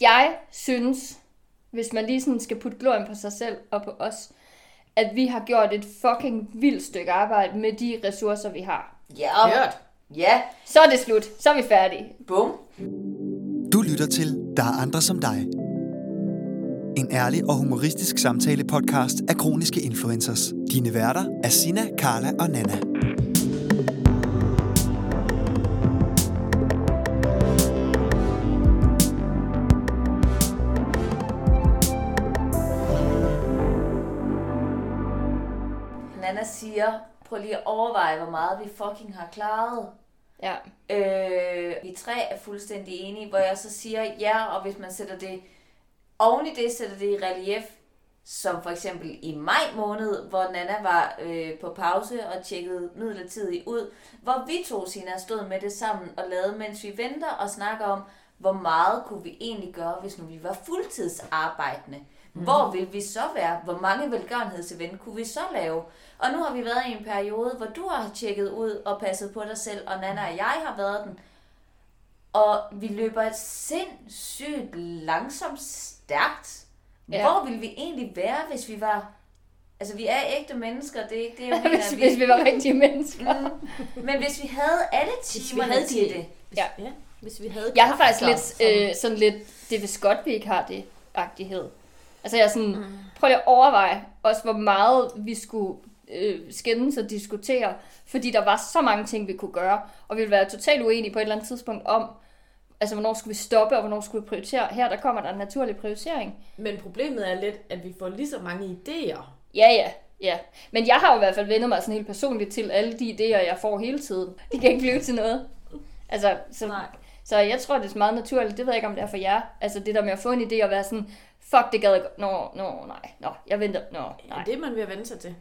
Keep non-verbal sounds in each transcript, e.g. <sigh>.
Jeg synes, hvis man lige sådan skal putte glorien på sig selv og på os, at vi har gjort et fucking vildt stykke arbejde med de ressourcer, vi har. Ja, Hørt. ja, Så er det slut. Så er vi færdige. bum. Du lytter til Der er andre som dig. En ærlig og humoristisk samtale-podcast af kroniske influencers. Dine værter er Sina, Karla og Nana. Siger, prøv lige at overveje, hvor meget vi fucking har klaret. Ja. Øh, vi tre er fuldstændig enige, hvor jeg så siger, ja, og hvis man sætter det oven i det, sætter det i relief, som for eksempel i maj måned, hvor Nana var øh, på pause og tjekkede midlertidigt ud, hvor vi to Sina stod med det sammen og lavede, mens vi venter og snakker om, hvor meget kunne vi egentlig gøre, hvis nu vi var fuldtidsarbejdende. Mm. Hvor vil vi så være? Hvor mange velgørenhedsevent kunne vi så lave? Og nu har vi været i en periode, hvor du har tjekket ud og passet på dig selv, og Nana og jeg har været den. Og vi løber sindssygt langsomt stærkt. Ja. Hvor ville vi egentlig være, hvis vi var... Altså, vi er ægte mennesker, det, det er jo <laughs> mener, hvis, hvis vi var rigtige mennesker. Mm. Men hvis vi havde alle timerne til de- det, Ja. ja. Hvis vi havde Jeg har faktisk lidt som- øh, sådan lidt, det vil godt, vi ikke har det, agtighed. Altså jeg er sådan, mm. prøv lige at overveje også, hvor meget vi skulle øh, skændes og diskutere, fordi der var så mange ting, vi kunne gøre, og vi ville være totalt uenige på et eller andet tidspunkt om, altså hvornår skulle vi stoppe, og hvornår skulle vi prioritere. Her der kommer der en naturlig prioritering. Men problemet er lidt, at vi får lige så mange idéer. Ja, ja, ja. Men jeg har jo i hvert fald vendt mig sådan helt personligt til alle de idéer, jeg får hele tiden. De kan ikke blive til noget. Altså, så, Nej. så jeg tror, det er meget naturligt. Det ved jeg ikke, om det er for jer. Altså det der med at få en idé og være sådan, fuck, det gad jeg godt. Nå, nå, nej, nå, jeg venter. Nå, Nej. nej. Det er man ved at vende sig til.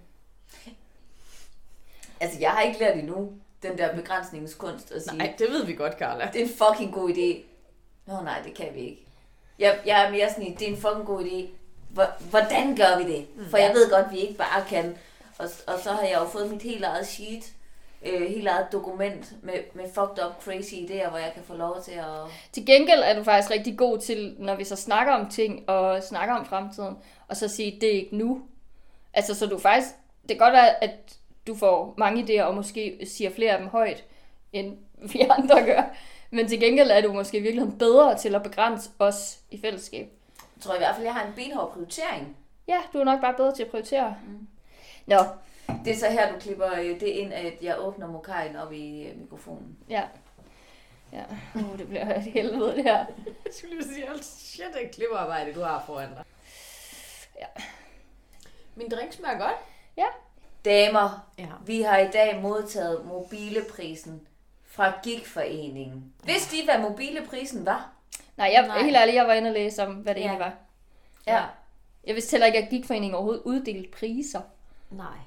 altså jeg har ikke lært endnu den der begrænsningskunst at sige, Nej, det ved vi godt, Carla. det er en fucking god idé. Nå nej, det kan vi ikke. Jeg, jeg er mere sådan i, det er en fucking god idé. Hvor- Hvordan gør vi det? For jeg ved godt, at vi ikke bare kan. Og, og så har jeg jo fået mit helt eget sheet, øh, helt eget dokument med, med fucked up crazy idéer, hvor jeg kan få lov til at... Til gengæld er du faktisk rigtig god til, når vi så snakker om ting og snakker om fremtiden, og så sige, det er ikke nu. Altså, så du faktisk, det kan godt være, at du får mange idéer, og måske siger flere af dem højt, end <laughs> vi andre gør. Men til gengæld er du måske i virkeligheden bedre til at begrænse os i fællesskab. Jeg tror i hvert fald, jeg har en benhård prioritering. Ja, du er nok bare bedre til at prioritere. Mm. Nå, Det er så her, du klipper øh, det ind, at jeg åbner mokajen op i øh, mikrofonen. ja. Ja, uh, det bliver et helvede det her. Jeg skulle lige sige, alt shit, det klipperarbejde, du har foran dig. Ja. Min drink smager godt. Ja, Damer, Ja. vi har i dag modtaget mobileprisen fra Gigforeningen. Vidste I, hvad mobileprisen var? nej, jeg, Nej. helt ærligt, jeg var inde og læse om, hvad det Ja. egentlig var. Ja. Jeg vidste heller ikke, at Gigforeningen overhovedet uddelte priser. Nej.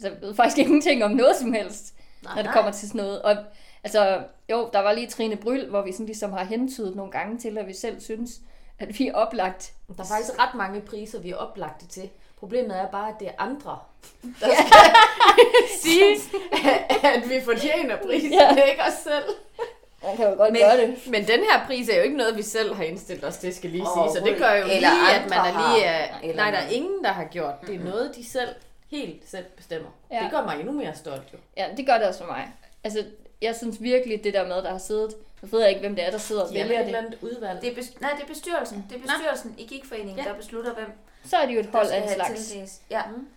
Så jeg ved faktisk ingenting om noget som helst, Nej, når det nej. kommer til sådan noget. Og altså, jo, der var lige Trine Bryl, hvor vi sådan ligesom har hentydet nogle gange til, at vi selv synes, at vi er oplagt. Der er faktisk ret mange priser, vi er oplagte til. Problemet er bare, at det er andre, <laughs> der skal <laughs> sige, at vi fortjener prisen, Ja. ja. ikke os selv. Man kan jo godt Men- gøre det. Men den her pris er jo ikke noget, vi selv har indstillet os til, skal lige sige. Så det gør jo Eller lige, at man er lige... har. Er, Eller nej, der er ingen, der har gjort. Det er noget, de selv helt selv bestemmer. Ja. Ja. Det gør mig endnu mere stolt, jo. Ja, det gør det også for mig. Altså, jeg synes virkelig, det der med, der har siddet... Nu ved jeg ikke, hvem det er, der sidder og Ja, vælger et det. eller andet udvalg. Det er bes- nej, det er bestyrelsen. Det er bestyrelsen i Gigforeningen, Ja. der beslutter, hvem Så er det jo et hold af en slags. tildelt. Ja. Mm.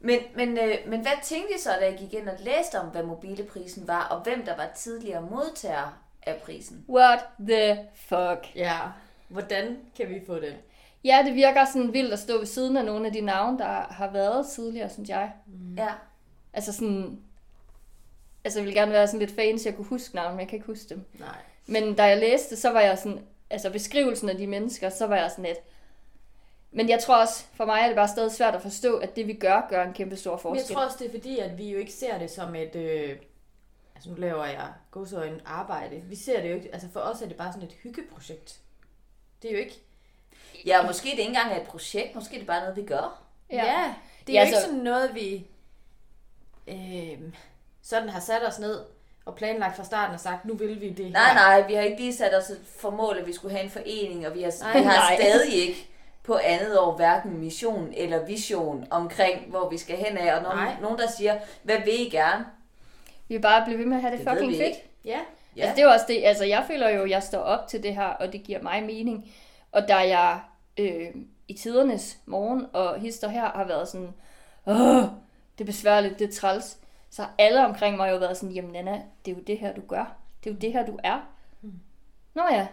Men, men, øh, men hvad tænkte I så, da jeg gik ind og læste om, hvad mobileprisen var, og hvem der var tidligere modtager af prisen? What the fuck? Ja. Hvordan kan vi få den? Ja, det virker sådan vildt at stå ved siden af nogle af de navne, der har været tidligere, synes jeg. Ja. Altså sådan... Altså, jeg ville gerne være sådan lidt fancy, jeg kunne huske navne, men jeg kan ikke huske dem. Nej. Men da jeg læste, så var jeg sådan... Altså, beskrivelsen af de mennesker, så var jeg sådan lidt... Men jeg tror også, for mig er det bare stadig svært at forstå, at det vi gør, gør en kæmpe stor Men forskel. jeg tror også, det er fordi, at vi jo ikke ser det som et... Øh, altså nu laver jeg godsøjne arbejde. Vi ser det jo ikke... Altså for os er det bare sådan et hyggeprojekt. Det er jo ikke... Ja, måske det ikke engang er et projekt, måske det er bare noget, vi gør. Ja, ja det er Ja, jo ikke så- sådan noget, vi øh, sådan har sat os ned og planlagt fra starten og sagt, nu vil vi det Nej, her. nej, vi har ikke lige sat os for mål, at vi skulle have en forening, og vi har, Nej, vi har nej. stadig ikke på andet år hverken mission eller vision omkring, hvor vi skal hen af. Og nogen, nogen der siger, hvad vil I gerne? Vi vil bare blive ved med at have det, Det fucking fedt. ikke. Ja, Ja. Altså, det er også det, altså jeg føler jo, at jeg står op til det her, og det giver mig mening. Og da jeg øh, i tidernes morgen og hister her har været sådan, åh, det er besværligt, det er træls, så har alle omkring mig jo været sådan, jamen Nana, det er jo det her, du gør. Det er jo det her, du er. Nå ja,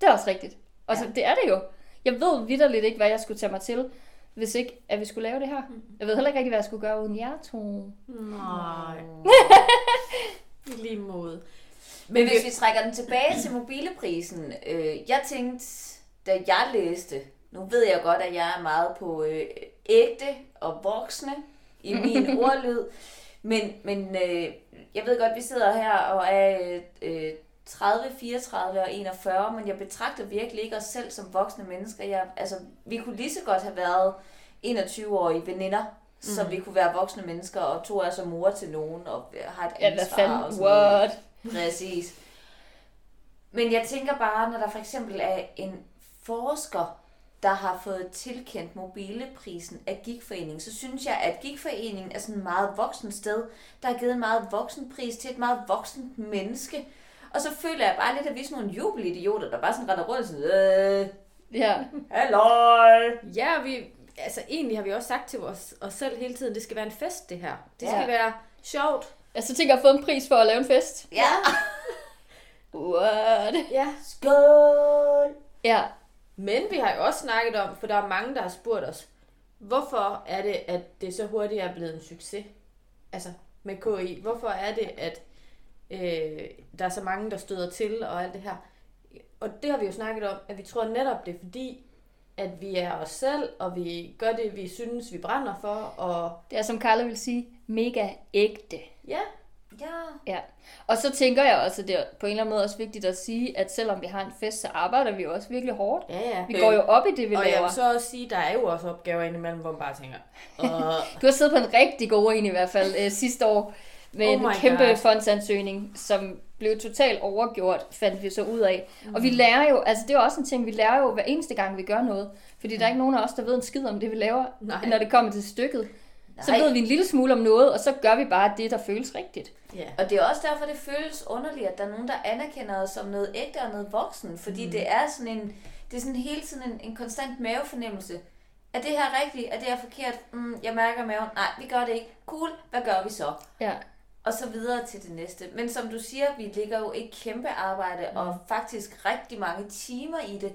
det er også rigtigt. Og så, det er det jo. Jeg ved vidderligt ikke, hvad jeg skulle tage mig til, hvis ikke, at vi skulle lave det her. Jeg ved heller ikke rigtig, hvad jeg skulle gøre uden jer to. nej. I <laughs> lige måde. Men hvis vi trækker den tilbage til mobileprisen, øh, jeg tænkte, da jeg læste, nu ved jeg godt, at jeg er meget på øh, ægte og voksne i min <laughs> ordlyd, men, men øh, jeg ved godt, at vi sidder her og er øh, 30, 34 og 41, men jeg betragter virkelig ikke os selv som voksne mennesker. Jeg, altså, vi kunne lige så godt have været 21-årige veninder, mm. som vi kunne være voksne mennesker, og to er som mor til nogen, og har et Ja, ansvar. hvad fanden? og sådan noget. What? Præcis. Men jeg tænker bare, når der for eksempel er en forsker, der har fået tilkendt mobileprisen af Gigforeningen, så synes jeg, at Gigforeningen er sådan et meget voksen sted, der har givet en meget voksen pris til et meget voksent menneske. Og så føler jeg bare lidt, at vi er sådan nogle jubelidioter, der bare sådan render rundt og sådan, øh, Ja. halløj. Ja, og vi, altså egentlig har vi også sagt til os, os selv hele tiden, det skal være en fest, det her. Det Ja. skal være sjovt. Jeg så tænker, at fået en pris for at lave en fest. Ja. <laughs> What? Ja. Skål. Ja, Men vi har jo også snakket om, for der er mange, der har spurgt os, hvorfor er det, at det så hurtigt er blevet en succes? Altså med KI. Hvorfor er det, at øh, der er så mange, der støder til og alt det her? Og det har vi jo snakket om, at vi tror netop det er fordi, at vi er os selv, og vi gør det, vi synes, vi brænder for, og det er som Carla vil sige, mega ægte. ja, Ja. Ja. Og så tænker jeg også, at det er på en eller anden måde også vigtigt at sige, at selvom vi har en fest, så arbejder vi jo også virkelig hårdt. ja, ja. Vi går jo op i det, vi og jeg laver. vil så også sige, der er jo også opgaver indimellem, hvor man bare tænker, Åh, <laughs> Du har siddet på en rigtig god en i hvert fald øh, sidste år, med Oh en kæmpe God. fondsansøgning, som blev totalt overgjort, fandt vi så ud af. Mm. Og vi lærer jo, altså det er også en ting, vi lærer jo hver eneste gang, vi gør noget. Fordi der er ikke nogen af os, der ved en skid om det, vi laver, Nej. når det kommer til stykket. Så ved vi en lille smule om noget, og så gør vi bare det, der føles rigtigt. ja. Og det er også derfor, det føles underligt, at der er nogen, der anerkender os som noget ægte og noget voksen. Fordi mm. det er sådan en, det er sådan hele tiden en, en konstant mavefornemmelse. Er det her rigtigt? Er det her forkert? Mm, jeg mærker maven. Nej, vi gør det ikke. Cool. Hvad gør vi så? Ja. Og så videre til det næste. Men som du siger, vi ligger jo et kæmpe arbejde, mm. og faktisk rigtig mange timer i det.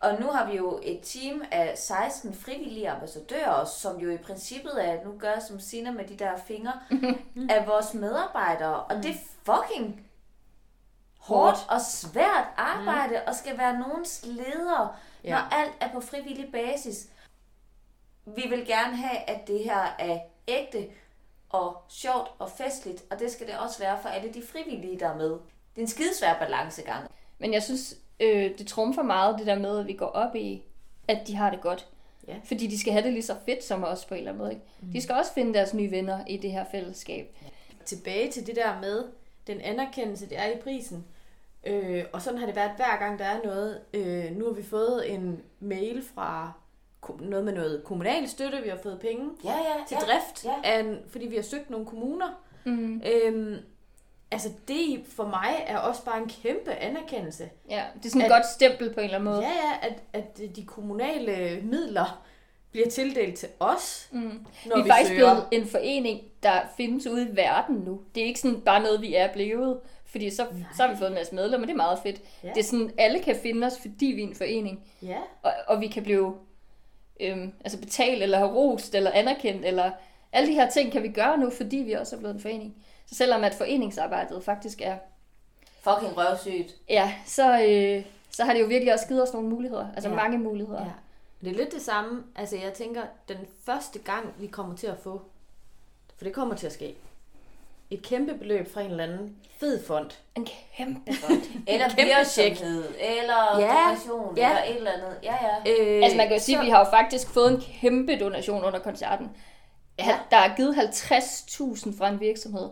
Og nu har vi jo et team af 16 frivillige ambassadører, som jo i princippet er, nu gør som Sina med de der fingre, <laughs> af vores medarbejdere. Og det er fucking hårdt og svært arbejde, og skal være nogens leder, Ja. når alt er på frivillig basis. Vi vil gerne have, at det her er ægte og sjovt og festligt, og det skal det også være for alle de frivillige, der er med. Det er en skidesvær balancegang. Men jeg synes, øh, det trumfer meget det der med, at vi går op i, at de har det godt. Ja. Fordi de skal have det lige så fedt som os på en eller anden måde. Ikke? Mm. De skal også finde deres nye venner i det her fællesskab. tilbage til det der med den anerkendelse, det er i prisen. Øh, og sådan har det været hver gang, der er noget. Øh, nu har vi fået en mail fra noget med noget kommunal støtte. Vi har fået penge Ja, ja, til ja. drift, ja. af fordi vi har søgt nogle kommuner. Mm. Øhm, altså det for mig er også bare en kæmpe anerkendelse. Ja, det er sådan et At- godt stempel på en eller anden måde. Ja, ja, at, at de kommunale midler bliver tildelt til os, Mm. når vi vi, er faktisk søger. blevet en forening, der findes ude i verden nu. Det er ikke sådan bare noget, vi er blevet. Fordi så, så har vi fået en masse medlemmer, det er meget fedt. Ja. Det er sådan, alle kan finde os, fordi vi er en forening. Ja, Og, og vi kan blive øhm, altså betalt, eller have rost, eller anerkendt, eller alle de her ting kan vi gøre nu, fordi vi også er blevet en forening. Så selvom at foreningsarbejdet faktisk er, Fucking røvsygt. ja, så, øh, så har det jo virkelig også givet os nogle muligheder. Altså Ja. mange muligheder. Ja. Det er lidt det samme. Altså, jeg tænker, den første gang, vi kommer til at få, for det kommer til at ske, et kæmpe beløb fra en eller anden fed fond. En kæmpe fond. Eller kæmpe virksomhed, eller Ja, donation, ja. eller et eller andet. Ja, ja. Øh, altså man kan jo sige, at vi har jo faktisk fået en kæmpe donation under koncerten. Ja. Der er givet 50.000 fra en virksomhed,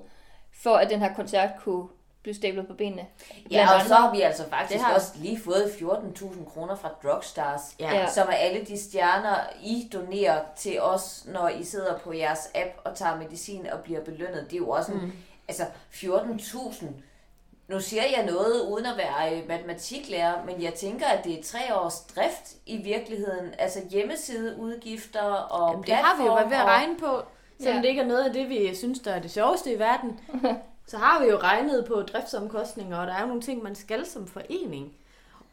for at den her koncert kunne blive stablet på benene. Ja, og andre. så har vi altså faktisk Det har- også lige fået 14.000 kroner fra Drugstars, Ja. Ja. som er alle de stjerner, I donerer til os, når I sidder på jeres app og tager medicin og bliver belønnet. Det er jo også en, mm. altså 14.000. Nu siger jeg noget uden at være øh, matematiklærer, men jeg tænker, at det er tre års drift i virkeligheden. Altså hjemmesideudgifter og Jamen, det har vi jo været ved at regne på, selvom Ja. det ikke er noget af det, vi synes, der er det sjoveste i verden. <laughs> så har vi jo regnet på driftsomkostninger, og der er jo nogle ting, man skal som forening.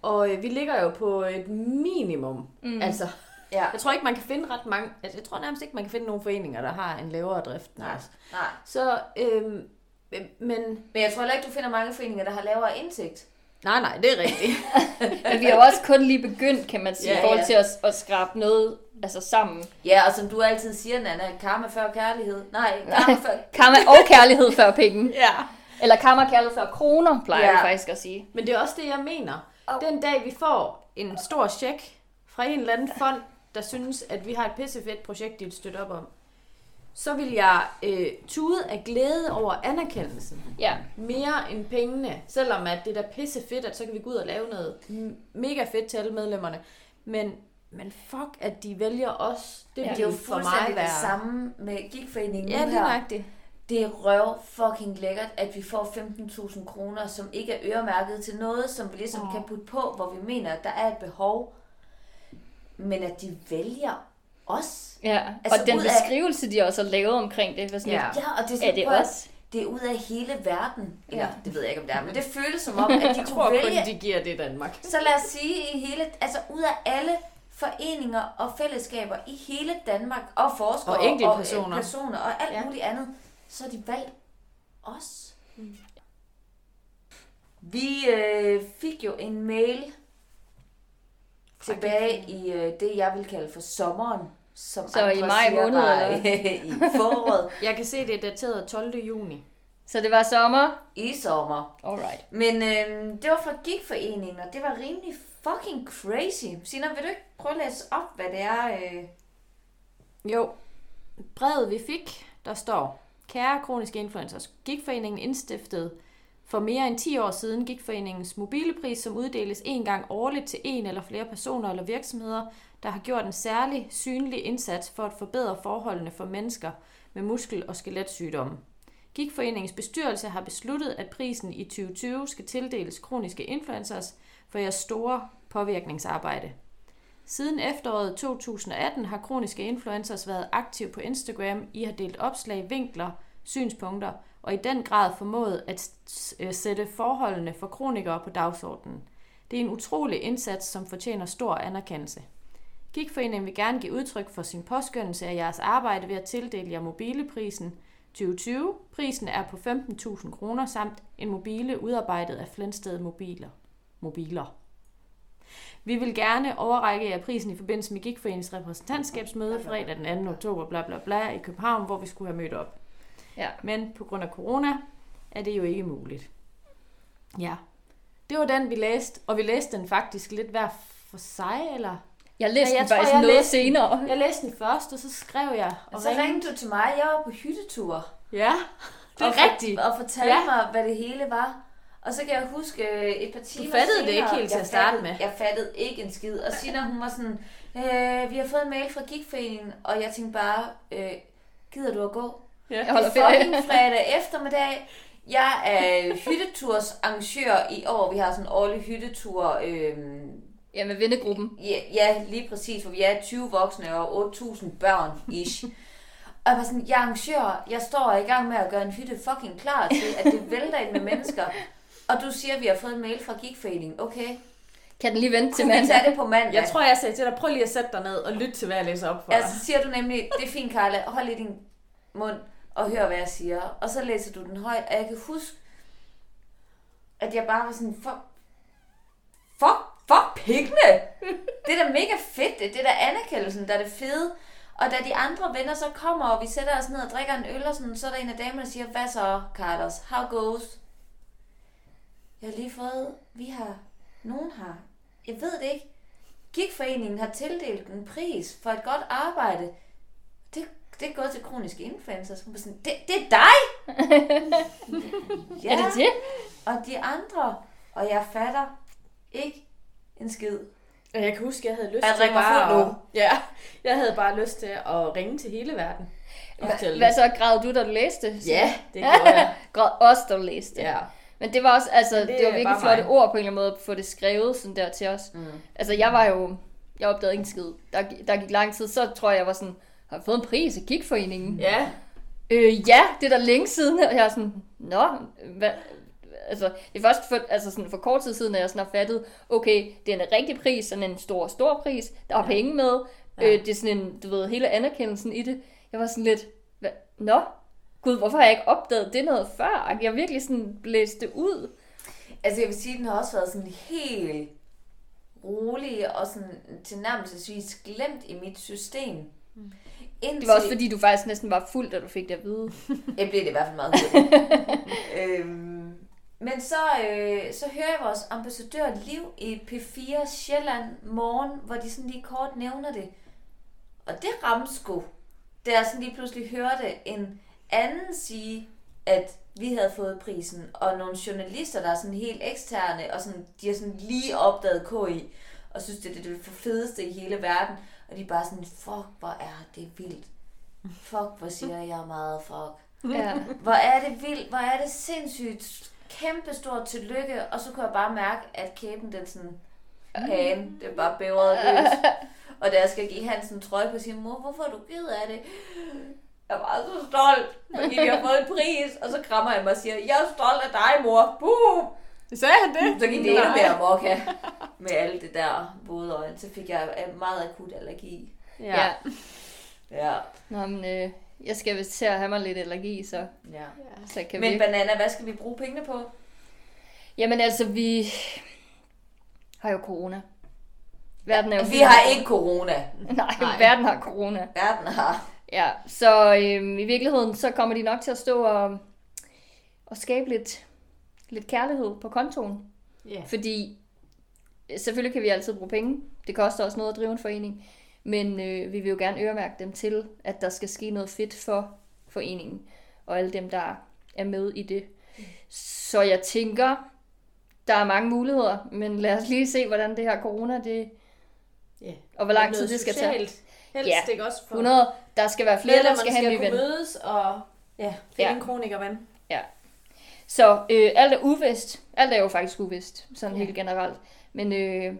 Og øh, vi ligger jo på et minimum. Mm. Altså, Ja. jeg tror ikke, man kan finde ret mange... Altså, jeg tror nærmest ikke, man kan finde nogle foreninger, der har en lavere drift. Nej, nej. Så, øhm, øh, men... Men jeg tror heller ikke, du finder mange foreninger, der har lavere indtægt. Nej, nej, det er rigtigt. <laughs> Men vi har også kun lige begyndt, kan man sige, ja, i forhold ja. til at, at skrabe noget altså sammen. Ja, og som du altid siger, Nana, karma før kærlighed. Nej, karma før... <laughs> Karma og kærlighed før penge. ja. Eller karma og kærlighed før kroner, plejer Ja. vi faktisk at sige. Men det er også det, jeg mener. Den dag, vi får en stor check fra en eller anden fond, der synes, at vi har et pissefedt projekt, de vil støtte op om, så vil jeg øh, tude af glæde over anerkendelsen. Ja, Mere end pengene. Selvom at det er da pissefedt, at så kan vi gå ud og lave noget mega fedt til alle medlemmerne. Men, men fuck, at de vælger os. Det Ja, vil Det er jo for mig fuldstændig være... det samme med gigforeningen Ja, nu det er her. rigtigt. Det er røv fucking lækkert, at vi får 15.000 kroner, som ikke er øremærket til noget, som vi ligesom Åh. kan putte på, hvor vi mener, at der er et behov. Men at de vælger os. ja. Altså, og den ud af- beskrivelse, de også har lavet omkring det, var sådan Ja. Ja, og det er, er sådan, det prøv at- os? det er ud af hele verden. Eller, Ja. det ved jeg ikke, om det er, men det føles som <laughs> om, at de Jeg kunne tror kun, vælge de giver det i Danmark. Så lad os sige i hele, altså ud af alle foreninger og fællesskaber i hele Danmark, og forskere Og og, øh, personer og alt Ja. muligt andet, så har de valgt os. Vi øh, fik jo en mail tilbage i øh, det, jeg vil kalde for sommeren. Som Så i maj måned, var, eller? <laughs> i foråret <laughs> Jeg kan se, det er dateret 12. juni. Så det var sommer? i sommer. Alright. Men øh, det var fra Gigforeningen, og det var rimelig fucking crazy. Sina, vil du ikke prøve at læse op, hvad det er? Øh... Jo, brevet vi fik, der står, Kære kroniske influencers, Gigforeningen indstiftede for mere end 10 år siden Gigforeningens mobilepris, som uddeles en gang årligt til en eller flere personer eller virksomheder, der har gjort en særlig synlig indsats for at forbedre forholdene for mennesker med muskel- og skeletsygdomme. Gigforeningens bestyrelse har besluttet, at prisen i 2020 skal tildeles kroniske influencers for jeres store påvirkningsarbejde. Siden efteråret 2018 har kroniske influencers været aktiv på Instagram. I har delt opslag, vinkler, synspunkter og i den grad formået at øh, sætte forholdene for kronikere på dagsordenen. Det er en utrolig indsats, som fortjener stor anerkendelse. Gigforeningen vil gerne give udtryk for sin påskyndelse af jeres arbejde ved at tildele jer mobileprisen 2020. Prisen er på 15.000 kroner samt en mobile udarbejdet af Flensted Mobiler. Mobiler. Vi vil gerne overrække jer prisen i forbindelse med Gigforeningens repræsentantskabsmøde fredag den 2. oktober bla bla bla i København, hvor vi skulle have mødt op. Ja. Men på grund af corona er det jo ikke muligt. Ja. Det var den, vi læste, og vi læste den faktisk lidt hver for sig, eller? Jeg læste Ja, jeg den tror, faktisk jeg noget læste senere. Jeg læste den først, og så skrev jeg. Og så ringede du til mig, jeg var på hyttetur. Ja, det er og for- rigtigt. Og fortalte ja. mig, hvad det hele var. Og så kan jeg huske øh, et par timer fattede det senere, ikke helt til at starte fattede- med. Jeg fattede ikke en skid. Og Sina, hun var sådan, øh, vi har fået en mail fra Gigforeningen, og jeg tænkte bare, øh, gider du at gå? Ja. Jeg Det holder er ferie. fucking fredag eftermiddag. Jeg er hytteturs arrangør i år. Vi har sådan en årlig hyttetur. Øhm, Ja, med vennegruppen. ja, ja, lige præcis, for vi er 20 voksne og 8.000 børn ish. Og jeg var sådan, jeg er arrangør, jeg står i gang med at gøre en hytte fucking klar til, at det vælter ind med mennesker. Og du siger, at vi har fået en mail fra Gigforeningen. Okay, Kan den lige vente til kunne vi mandag? tage det på mandag? Jeg tror, jeg sagde til dig, prøv lige at sætte dig ned og lytte til, hvad jeg læser op for Ja, dig. så siger du nemlig, det er fint, Carla, hold i din mund og hør, hvad jeg siger. Og så læser du den højt, og jeg kan huske, at jeg bare var sådan, fuck, fuck, fuck pengene! Det er da mega fedt, det er da anerkendelsen, der er det fede. Og da de andre venner så kommer, og vi sætter os ned og drikker en øl og sådan, så er der en af damerne, der siger, hvad så, Carlos? How goes? Jeg har lige fået, vi har, nogen har, jeg ved det ikke, Gigforeningen har tildelt en pris for et godt arbejde. Det, det er gået til kroniske influencers. Hun var sådan, det, det er dig! Ja. <laughs> Er det det? Og de andre, og jeg fatter ikke en skid. Og jeg kan huske, jeg havde lyst Jeg til bare at, nu. Ja, jeg havde bare lyst til at ringe til hele verden. Hva, hvad så græd du, da du læste? Ja, det gjorde jeg. <laughs> Græd også, da du læste. Ja. Men det var også, altså, det, Det var virkelig flotte mig. ord på en eller anden måde, at få det skrevet sådan der til os. Mm. Altså, jeg var jo, jeg opdagede ikke en skid. Der, der gik lang tid, så tror jeg, jeg var sådan, har jeg fået en pris af Gigforeningen? Ja, Øh, ja, det er da længe siden, og jeg er sådan, nå, hvad, altså, det er først for, altså sådan for kort tid siden, at jeg sådan har fattet, okay, det er en rigtig pris, sådan en stor, stor pris, der er penge med, Ja. øh, det er sådan en, du ved, hele anerkendelsen i det. Jeg var sådan lidt, hvad, nå, gud, hvorfor har jeg ikke opdaget det noget før? Jeg virkelig sådan blæste ud. Altså jeg vil sige, den har også været sådan helt rolig og sådan tilnærmelsesvis glemt i mit system. Indtil, Det var også fordi, du faktisk næsten var fuld, da du fik det at vide. <laughs> Jeg blev det i hvert fald meget <laughs> øhm, men så, øh, så hører jeg vores ambassadør Liv i P4 Sjælland morgen, hvor de sådan lige kort nævner det. Og det ramte sgu, da jeg sådan lige pludselig hørte en anden sige, at vi havde fået prisen, og nogle journalister, der er sådan helt eksterne, og sådan, de har sådan lige opdaget KI, og synes, det er det fedeste i hele verden. Og de er bare sådan, fuck, hvor er det vildt. Fuck, hvor siger jeg meget fuck. Ja. Hvor er det vildt, hvor er det sindssygt kæmpe stort tillykke, og så kunne jeg bare mærke, at kæben den sådan, hagen, det er bare bævret løs. Og da jeg skal give Hansen en trøje på sin mor, hvorfor er du ked af det? Jeg var så stolt, fordi vi har fået en pris, og så krammer jeg mig og siger, jeg er stolt af dig, mor. Boom! sagde han det? Så gik det endnu mere her, med alt det der våde øjne. Så fik jeg øh, meget akut allergi. ja. ja. Ja. Nå, men øh, jeg skal vist til at have mig lidt allergi, så, ja. så kan Men virkelig... banana, hvad skal vi bruge pengene på? Jamen altså, vi har jo corona. Verden er jo Vi har ikke corona. Nej, <laughs> Nej. Nej, verden har corona. Verden har. Ja, så øhm, i virkeligheden, så kommer de nok til at stå og, og skabe lidt, lidt kærlighed på kontoen. Ja. Fordi øh, selvfølgelig kan vi altid bruge penge. Det koster også noget at drive en forening. Men øh, vi vil jo gerne øremærke dem til, at der skal ske noget fedt for foreningen. Og alle dem, der er med i det. Så jeg tænker, der er mange muligheder. Men lad os lige se, hvordan det her corona, det, Ja. og hvor lang tid det skal tage. Helst Ja. ikke også for 100. Der skal være flere, der skal have en ny skal ven. kunne mødes og ja, finde Ja. en kronikerven. Så øh, alt er uvist. Alt er jo faktisk uvist, sådan Ja. helt generelt. Men øh,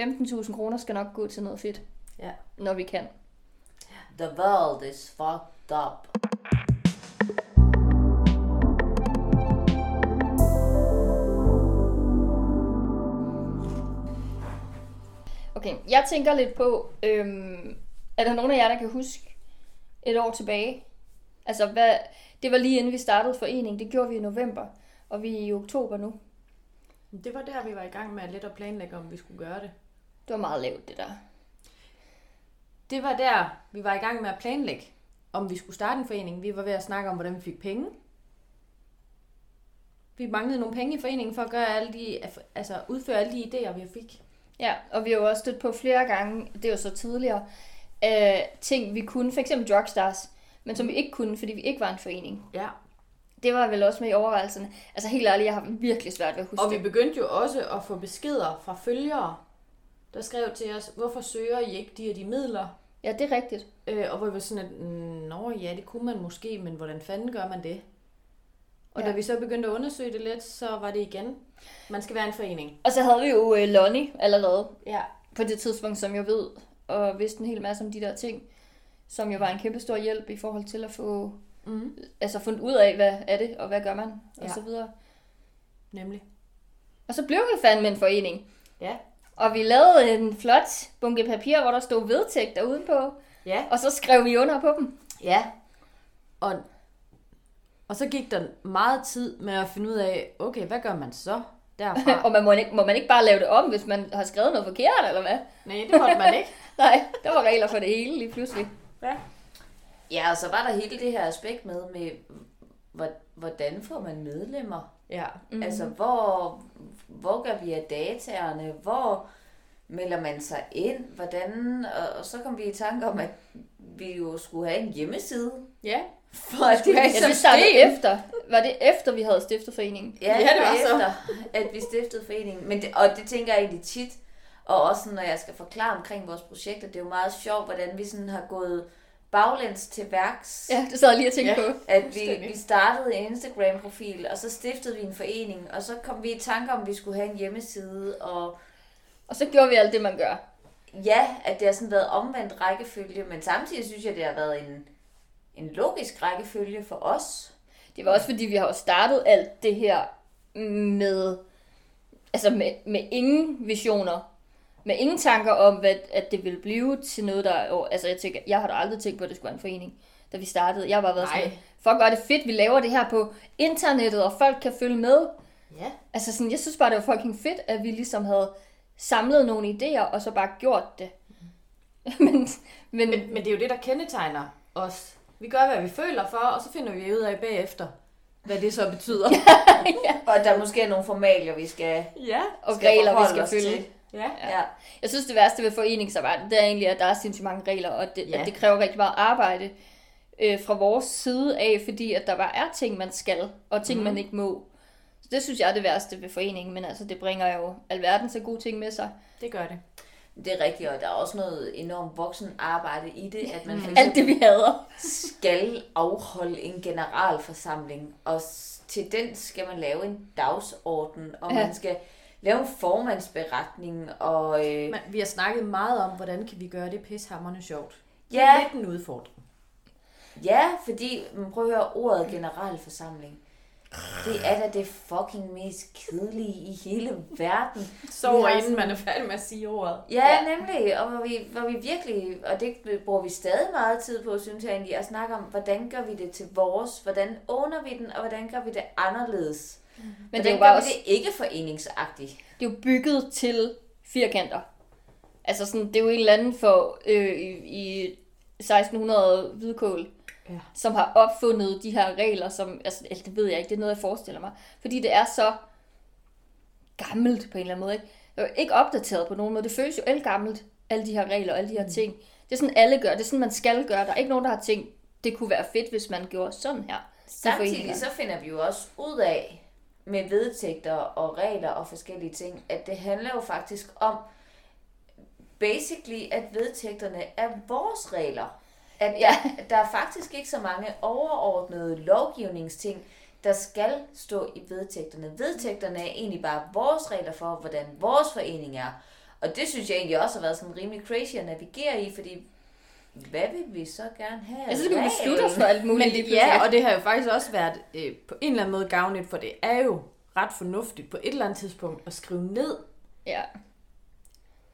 15.000 kroner skal nok gå til noget fedt, Ja. når vi kan. The world is fucked up. Okay, jeg tænker lidt på, øhm, er der nogen af jer, der kan huske et år tilbage? Altså, hvad, det var lige inden vi startede forening. Det gjorde vi i november, og vi er i oktober nu. Det var der, vi var i gang med at lidt at planlægge, om vi skulle gøre det. Det var meget lavt, det der. Det var der, vi var i gang med at planlægge, om vi skulle starte en forening. Vi var ved at snakke om, hvordan vi fik penge. Vi manglede nogle penge i foreningen for at gøre alle de, altså udføre alle de idéer, vi fik. Ja, og vi har jo også stødt på flere gange, det er jo så tidligere, øh, ting vi kunne, for eksempel Drugstars, men som vi ikke kunne, fordi vi ikke var en forening. Ja. Det var vel også med i overvejelserne. Altså helt ærligt, jeg har virkelig svært ved at huske Og vi det. begyndte jo også at få beskeder fra følgere, der skrev til os, hvorfor søger I ikke de og de midler? Ja, det er rigtigt. Øh, og hvor vi var sådan, at, "Mm, nå ja, det kunne man måske, men hvordan fanden gør man det? Og Ja. da vi så begyndte at undersøge det lidt, så var det igen, man skal være en forening. Og så havde vi jo øh, Lonnie allerede Ja. på det tidspunkt, som jeg ved, og vidste en hel masse om de der ting, som jo var en kæmpe stor hjælp i forhold til at få Mm. altså fundet ud af, hvad er det, og hvad gør man, og Ja. så videre. Nemlig. Og så blev vi fandme en forening. Ja. Og vi lavede en flot bunke papir, hvor der stod vedtægter udenpå, Ja. og så skrev vi under på dem. Ja. Og, og så gik der meget tid med at finde ud af, okay, hvad gør man så derfra? <laughs> og man må, ikke, må man ikke bare lave det om, hvis man har skrevet noget forkert, eller hvad? Nej, det måtte man ikke. Nej, der var regler for det hele lige pludselig. Ja. Ja, og så var der hele det her aspekt med, med hvor- hvordan får man medlemmer? Ja. Mm. Altså, hvor, hvor gør vi af dataerne? Hvor melder man sig ind? Hvordan? Og, og så kom vi i tanke om, at vi jo skulle have en hjemmeside. Ja. For at det have Ja, det startede efter. Var det efter, vi havde stiftet foreningen? Ja, Ja, det det var var så. efter, at vi stiftede foreningen. Men det, og det tænker jeg egentlig tit, og også når jeg skal forklare omkring vores projekter, det er jo meget sjovt, hvordan vi sådan har gået baglæns til værks. Ja, det sad jeg lige og tænkte Ja. på. At vi, vi startede en Instagram-profil, og så stiftede vi en forening, og så kom vi i tanke om, at vi skulle have en hjemmeside, og Og så gjorde vi alt det, man gør. ja, at det har sådan været omvendt rækkefølge, men samtidig synes jeg, det har været en, en logisk rækkefølge for os. Det var også fordi, vi har jo startet alt det her med, altså med, med ingen visioner. Med ingen tanker om, hvad, at det ville blive til noget, der... jo, Altså, jeg, tænker, jeg har da aldrig tænkt på, at det skulle være en forening, da vi startede. Jeg har bare været Nej. sådan, fuck, hvor er det fedt, vi laver det her på internettet, og folk kan følge med. Ja. Altså, sådan, jeg synes bare, det var fucking fedt, at vi ligesom havde samlet nogle idéer, og så bare gjort det. <laughs> men, men, Men, men det er jo det, der kendetegner os. Vi gør, hvad vi føler for, og så finder vi ud af bagefter, hvad det så betyder. <laughs> Og der måske er nogle formalier, vi skal, ja. og skal regler, vi skal følge. til. Ja. Ja. Jeg synes, det værste ved foreningsarbejde, det er egentlig, at der er sindssygt mange regler, og det, ja. At det kræver rigtig meget arbejde øh, fra vores side af, fordi at der bare er ting, man skal, og ting, mm. man ikke må. Så det synes jeg er det værste ved foreningen, men altså, det bringer jo alverden så gode ting med sig. Det gør det. Det er rigtigt, og der er også noget enormt voksen arbejde i det, at man for Alt det, vi hader. skal afholde en generalforsamling, og til den skal man lave en dagsorden, og Ja. man skal lave en formandsberetning, og øh, Men vi har snakket meget om, hvordan kan vi gøre det pishammerende sjovt. Det Ja. er lidt en udfordring. ja, fordi, man prøver at høre ordet generalforsamling. Det er da det fucking mest kedelige i hele verden. Sover Vi har inden sådan- man er færdig med at sige ordet. Ja, ja, nemlig. Og hvor vi, hvor vi virkelig, og det bruger vi stadig meget tid på, synes jeg egentlig, at snakke om, hvordan gør vi det til vores, hvordan owner vi den, og hvordan gør vi det anderledes. Men hvordan det er jo bare også, det ikke foreningsagtigt? det er jo bygget til firkanter. Altså sådan, det er jo en eller anden for øh, i, i 1600 hvidkål, Ja. som har opfundet de her regler, som, altså, det ved jeg ikke, det er noget, jeg forestiller mig. Fordi det er så gammelt på en eller anden måde, ikke? Det er jo ikke opdateret på nogen måde. Det føles jo gammelt, alle de her regler og alle de her ting. Det er sådan, alle gør. Det er sådan, man skal gøre. Der er ikke nogen, der har tænkt, det kunne være fedt, hvis man gjorde sådan her. Samtidig så finder vi jo også ud af, med vedtægter og regler og forskellige ting, at det handler jo faktisk om, basically, at vedtægterne er vores regler. At ja, der er faktisk ikke så mange overordnede lovgivningsting, der skal stå i vedtægterne. Vedtægterne er egentlig bare vores regler for, hvordan vores forening er. Og det synes jeg egentlig også har været sådan rimelig crazy at navigere i, fordi hvad vil vi så gerne have? Jeg synes, vi kan af beslutte os for alt muligt Men det, ja, og det har jo faktisk også været øh, på en eller anden måde gavnligt, for det er jo ret fornuftigt på et eller andet tidspunkt at skrive ned, Ja.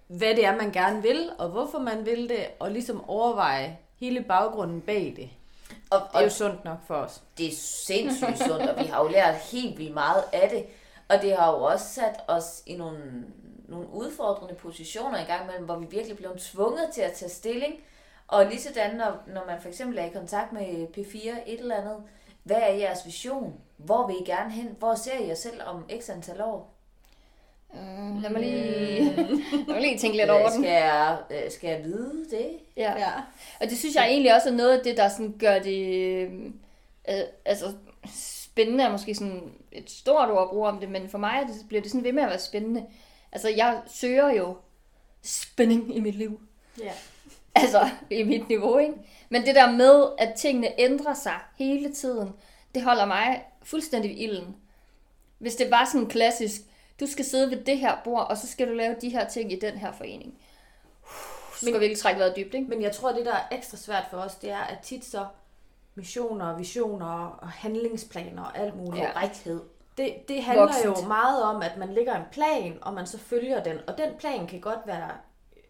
hvad det er, man gerne vil, og hvorfor man vil det, og ligesom overveje hele baggrunden bag det. Og, Det er og jo sundt nok for os. det er sindssygt sundt, og vi har jo lært helt vildt meget af det. Og det har jo også sat os i nogle, nogle udfordrende positioner i gang imellem, hvor vi virkelig blev tvunget til at tage stilling. Og lige sådan, når, når man for eksempel er i kontakt med P4 et eller andet, hvad er jeres vision? Hvor vil I gerne hen? Hvor ser I jer selv om x antal år? Mm, lad mig lige, <laughs> lad mig lige tænke lidt over Øh, den. Skal jeg, øh, skal jeg vide det? Ja. ja. Og det synes jeg egentlig også er noget af det, der sådan gør det øh, øh, altså, spændende, er måske sådan et stort ord at bruge om det, men for mig er det, bliver det sådan ved med at være spændende. Altså, jeg søger jo spænding i mit liv. Ja. Altså, i mit niveau, ikke? Men det der med, at tingene ændrer sig hele tiden, det holder mig fuldstændig i ilden. Hvis det var sådan klassisk, du skal sidde ved det her bord, og så skal du lave de her ting i den her forening. Så skal vi ikke trække vejret dybt, ikke? Men jeg tror, det der er ekstra svært for os, det er, at tit så missioner, visioner og handlingsplaner og alt muligt. Ja. Korrekthed. Det, det handler Voksent. jo meget om, at man lægger en plan, og man så følger den. Og den plan kan godt være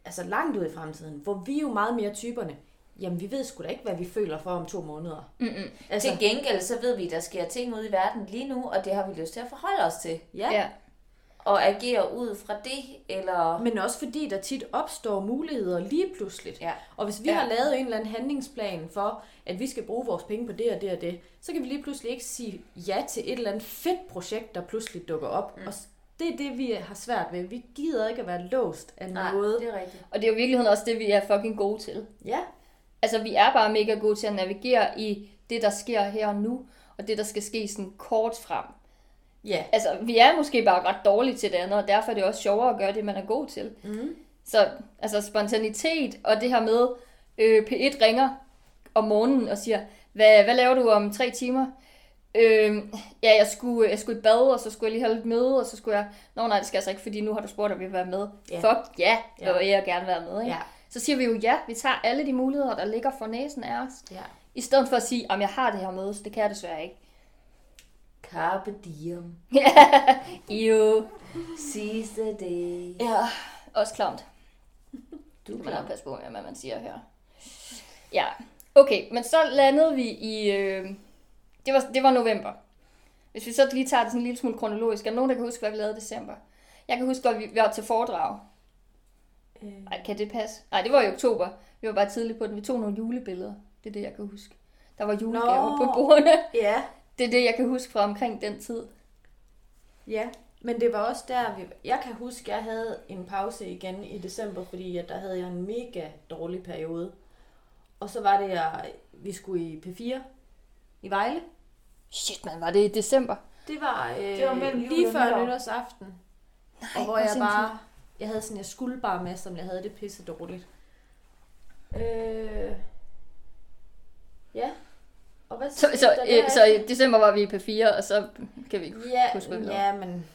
altså langt ud i fremtiden, hvor vi er jo meget mere typerne. Jamen, vi ved sgu da ikke, hvad vi føler for om to måneder. Mm-mm. Altså, Til gengæld så ved vi, at der sker ting ude i verden lige nu, og det har vi lyst til at forholde os til. ja. Ja. Og agere ud fra det, eller... Men også fordi der tit opstår muligheder lige pludseligt. Ja. Og hvis vi Ja. har lavet en eller anden handlingsplan for, at vi skal bruge vores penge på det og det og det, så kan vi lige pludselig ikke sige ja til et eller andet fedt projekt, der pludselig dukker op. Mm. Og det er det, vi har svært ved. Vi gider ikke at være låst af Nej, noget. det er rigtigt. Og det er jo i virkeligheden også det, vi er fucking gode til. Ja, altså vi er bare mega gode til at navigere i det, der sker her og nu, og det, der skal ske sådan kort frem. Ja. Altså, vi er måske bare ret dårlige til det andet, og derfor er det også sjovere at gøre det, man er god til. Mm. Så altså spontanitet og det her med, øh, P1 ringer om morgenen og siger, hvad, hvad laver du om tre timer? Øh, ja, jeg skulle, jeg skulle i bad, og så skulle jeg lige have lidt møde, og så skulle jeg... Nå nej, det skal jeg altså ikke, fordi nu har du spurgt, om vi vil være med. Ja. Fuck ja, Ja. jeg vil jeg gerne være med. Ikke? Ja. Så siger vi jo ja, vi tager alle de muligheder, der ligger for næsen af os. Ja. I stedet for at sige, om jeg har det her møde, så det kan jeg desværre ikke. Carpe diem. Jo. Seize the day. Ja, også klamt. Du er kan nok passe på, hvad man siger her. Ja, okay, men så landede vi i... Øh, det, var, det var november. Hvis vi så lige tager det sådan en lille smule kronologisk. Er der nogen, der kan huske, hvad vi lavede i december? Jeg kan huske, at vi var til foredrag. Øh, Ej, kan det passe? Nej, det var i oktober. Vi var bare tidligt på den. Vi tog nogle julebilleder. Det er det, jeg kan huske. Der var julegaver Nå. på bordene. <laughs> ja. Det er det, jeg kan huske fra omkring den tid. Ja, men det var også der, vi... Jeg kan huske, jeg havde en pause igen i december, fordi at der havde jeg en mega dårlig periode. Og så var det, jeg, vi skulle i P4 i Vejle. Shit, man, var det i december? Det var, øh, Det var mellem lige før nytår. nytårsaften. Nej, og hvor jeg sindssygt. bare... Jeg havde sådan, jeg skulle bare med, som jeg havde det pisse dårligt. Øh, ja. Og hvad Så, så, der øh, derefter? så i december var vi på 4, og så kan vi ikke Ja, huske, hvad vi ja, men...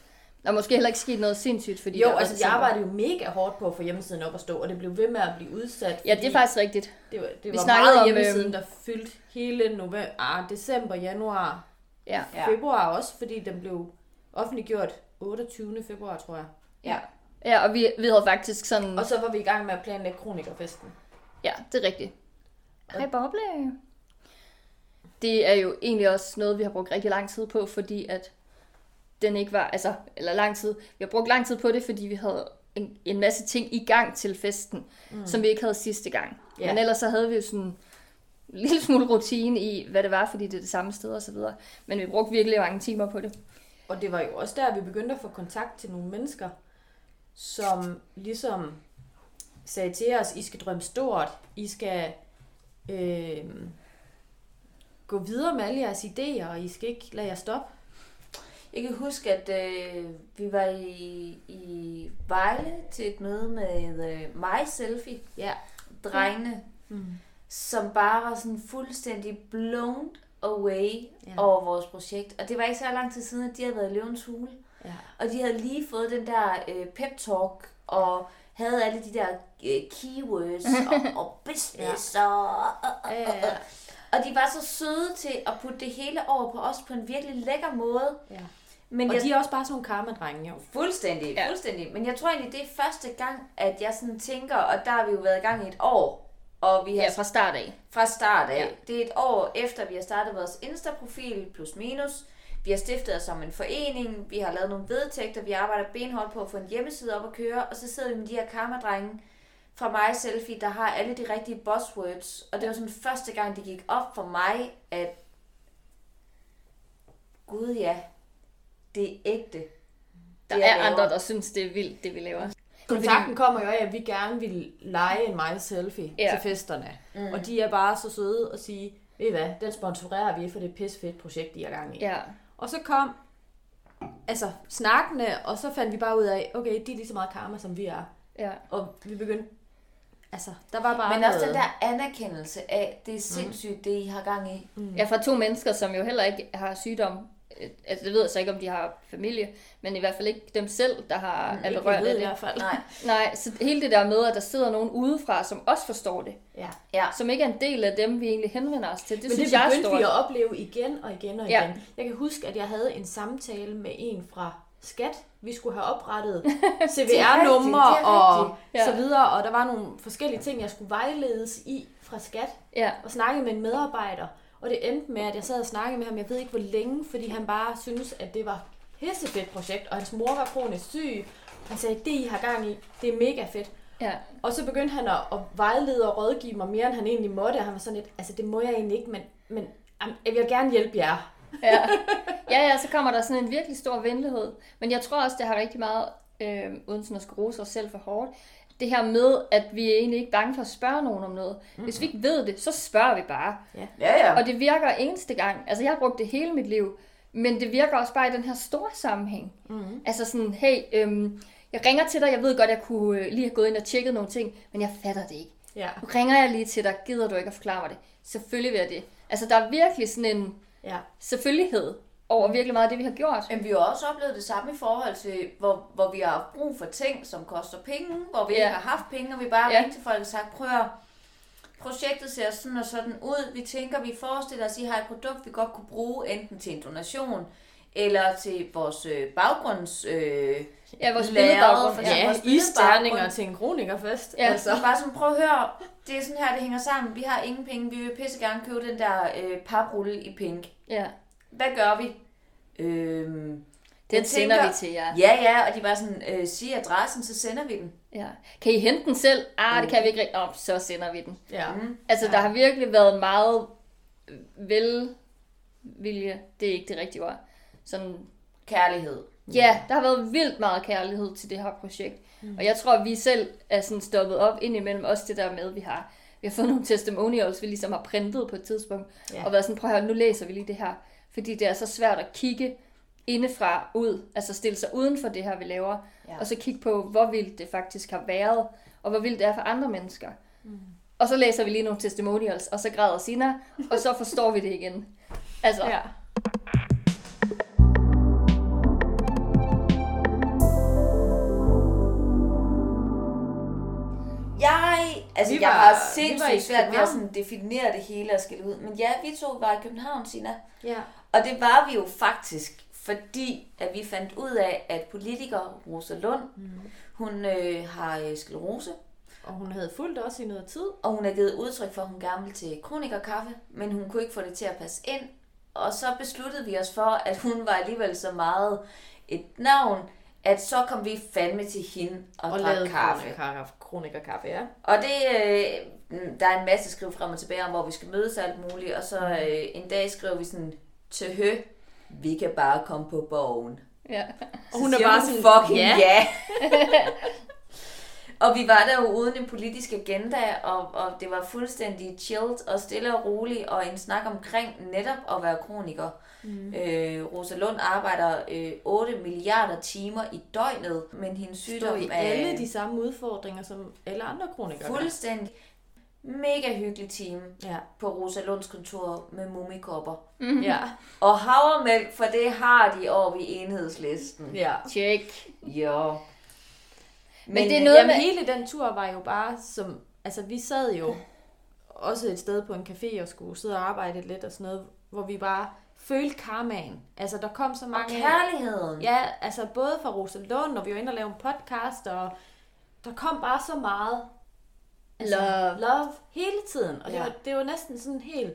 Der er måske heller ikke sket noget sindssygt, fordi Jo, altså jeg arbejdede jo mega hårdt på at få hjemmesiden op at stå, og det blev ved med at blive udsat. Ja, det er faktisk rigtigt. Det var, det Vi var meget om, hjemmesiden, øhm, der fyldte hele november, ah, december, januar, Ja. Ja. februar også, fordi den blev offentliggjort 28. februar, tror jeg. Ja, ja og vi, vi havde faktisk sådan... Og så var vi i gang med at planlægge kronikerfesten. Ja, det er rigtigt. Hej, Boble. Det er jo egentlig også noget, vi har brugt rigtig lang tid på, fordi at den ikke var, altså, eller lang tid, vi har brugt lang tid på det, fordi vi havde en, en masse ting i gang til festen, mm. som vi ikke havde sidste gang. Ja. Men ellers så havde vi jo sådan en lille smule rutine i, hvad det var, fordi det er det samme sted og så videre. Men vi brugte virkelig mange timer på det. Og det var jo også der, vi begyndte at få kontakt til nogle mennesker, som ligesom sagde til os, I skal drømme stort, I skal øh, gå videre med alle jeres idéer, og I skal ikke lade jer stoppe. Jeg kan huske, at øh, vi var i, i Vejle til et møde med øh, mig selfie, Ja. drengene, Mm. som bare var sådan fuldstændig blown away Ja. over vores projekt. Og det var ikke så lang tid siden, at de havde været i løvens hule. Ja. Og de havde lige fået den der øh, pep talk, og havde alle de der øh, keywords, <laughs> og, og business, ja. og, og, og, og, ja. og de var så søde til at putte det hele over på os på en virkelig lækker måde. Ja. Men Og jeg, de er også bare sådan nogle karmadrenge, jo. Fuldstændig, Ja. fuldstændig. Men jeg tror egentlig, det er første gang, at jeg sådan tænker, og der har vi jo været i gang i et år, og vi har Ja, fra start af. fra start af. Ja. Det er et år efter, vi har startet vores Insta-profil, plus minus. Vi har stiftet os som en forening, vi har lavet nogle vedtægter, vi arbejder benhårdt på at få en hjemmeside op at køre, og så sidder vi med de her karmadrenge fra mig selfie, der har alle de rigtige buzzwords. Og det var sådan første gang, det gik op for mig, at gud ja, det er ægte. Der Det, er laver. andre, der synes, det er vildt, det vi laver. Kontakten kommer jo af, at vi gerne vil lege en mig selfie Ja. til festerne. Mm. Og de er bare så søde og sige, ved I hvad, den sponsorerer vi, for det er et pisse fedt projekt, I er gang i. Ja, Og så kom altså snakkene, og så fandt vi bare ud af, okay, de er lige så meget karma, som vi er. ja. Og vi begyndte, altså, der var bare Men også noget. den der anerkendelse af, det er sindssygt, det I har gang i. Ja, fra to mennesker, som jo heller ikke har sygdom. Øh, Altså, det ved jeg så ikke, om de har familie, men i hvert fald ikke dem selv, der har mm, er berørt af i det. hvert fald. Nej, Nej, så hele det der med, at der sidder nogen udefra, som også forstår det, Ja. ja. som ikke er en del af dem, vi egentlig henvender os til. Det Men synes det jeg er begyndte stort. vi at opleve igen og igen og Ja. igen. Jeg kan huske, at jeg havde en samtale med en fra Skat. Vi skulle have oprettet <laughs> CVR-numre og. Ja. så videre, og der var nogle forskellige ting, jeg skulle vejledes i fra Skat, Ja, og snakke med en medarbejder. Og det endte med, at jeg sad og snakkede med ham, jeg ved ikke hvor længe, fordi han bare syntes, at det var pissefedt projekt, og hans mor var kronisk syg. Han sagde, det I har gang i, det er mega fedt. ja. Og så begyndte han at, at vejlede og rådgive mig mere, end han egentlig måtte. Og han var sådan lidt, altså det må jeg egentlig ikke, men, men jeg vil gerne hjælpe jer. Ja. ja, ja, så kommer der sådan en virkelig stor venlighed. Men jeg tror også, det har rigtig meget, øh, uden sådan at skulle rose os selv for hårdt, det her med, at vi er egentlig ikke bange for at spørge nogen om noget. Hvis vi ikke ved det, så spørger vi bare. Ja, ja. Og det virker eneste gang. Altså, jeg har brugt det hele mit liv. Men det virker også bare i den her store sammenhæng. Mm. Altså sådan, hey, øhm, jeg ringer til dig, jeg ved godt, jeg kunne øh, lige have gået ind og tjekket nogle ting, men jeg fatter det ikke. Ja. Nu ringer jeg lige til dig, gider du ikke at forklare mig det? Selvfølgelig vil jeg det. Altså, der er virkelig sådan en Ja. selvfølgelighed over virkelig meget af det, vi har gjort. Men vi har også oplevet det samme i forhold til, hvor, hvor vi har haft brug for ting, som koster penge, hvor vi Ja. ikke har haft penge, og vi bare Ja. ja. til folk og sagt, prøv at projektet ser sådan og sådan ud. Vi tænker, vi forestiller os, at I har et produkt, vi godt kunne bruge enten til en donation, eller til vores øh, baggrunds... Øh, Ja, vores billedbaggrund. Ja. vores isterninger til en kronikerfest. Ja. Altså. Så bare sådan, prøv at høre, det er sådan her, det hænger sammen. Vi har ingen penge, vi vil pisse gerne købe den der øh, paprulle i pink. ja. Hvad gør vi? Øhm, Den jeg sender tænker- vi til jer. Ja, ja, og de bare sådan, øh, siger adressen, så sender vi den. Ja. Kan I hente den selv? Ah, det kan vi ikke rigtig. Nå, så sender vi den. Ja. Mm. Altså, der har virkelig været meget velvilje. Det er ikke det rigtige ord. Sådan, Kærlighed. ja, der har været vildt meget kærlighed til det her projekt. Mm. Og jeg tror, at vi selv er sådan stoppet op indimellem også det der med, at vi har, vi har fået nogle testimonials, vi ligesom har printet på et tidspunkt. Ja. Og været sådan, prøv at høre, nu læser vi lige det her. Fordi det er så svært at kigge indefra ud, altså stille sig uden for det her, vi laver, Ja. og så kigge på, hvor vildt det faktisk har været, og hvor vildt det er for andre mennesker. Mm. Og så læser vi lige nogle testimonials, og så græder Sina, og så forstår vi det igen. Altså, ja. Jeg, altså Vi jeg var- har vi var i sindssygt svært ved at sådan definere det hele og skille ud. Men ja, vi to var i København, Sina. ja. Og det var vi jo faktisk, fordi at vi fandt ud af, at politiker Rosa Lund, mm. hun øh, har øh, sklerose, Og hun havde fulgt os i noget tid. og hun har givet udtryk for, at hun gerne vil til kronikerkaffe, men hun kunne ikke få det til at passe ind. Og så besluttede vi os for, at hun var alligevel så meget et navn, at så kom vi fandme til hende og, Og drak kaffe. kroniker, kronikerkaffe, ja. Og det, øh, mm, der er en masse skriv frem og tilbage om, hvor vi skal mødes og alt muligt. Og så øh, en dag skriver vi sådan, til hø, vi kan bare komme på borgen. ja. Og hun Så er bare hun, sådan, fucking ja. ja. <laughs> og vi var der jo uden en politisk agenda, og, og det var fuldstændig chilled og stille og roligt, og en snak omkring netop at være kroniker. Mm. Øh, Rosa Lund arbejder øh, 8 milliarder timer i døgnet, men hendes sygdom i er alle de samme udfordringer, som alle andre kronikere fuldstændig mega hyggelig team Ja. på Rosa Lunds kontor med mumikopper. Ja. Og havremælk, for det har de over i enhedslisten. ja. Tjek. Jo. Men det er noget Jamen, med- hele den tur var jo bare som... Altså, vi sad jo også et sted på en café og skulle sidde og arbejde lidt og sådan noget, hvor vi bare følte karmaen. Altså, der kom så Og mange... kærligheden. Ja, altså både fra Rosa Lund, og vi var inde og lave en podcast, og der kom bare så meget Love. love hele tiden. Og det, Ja. var, det var næsten sådan helt...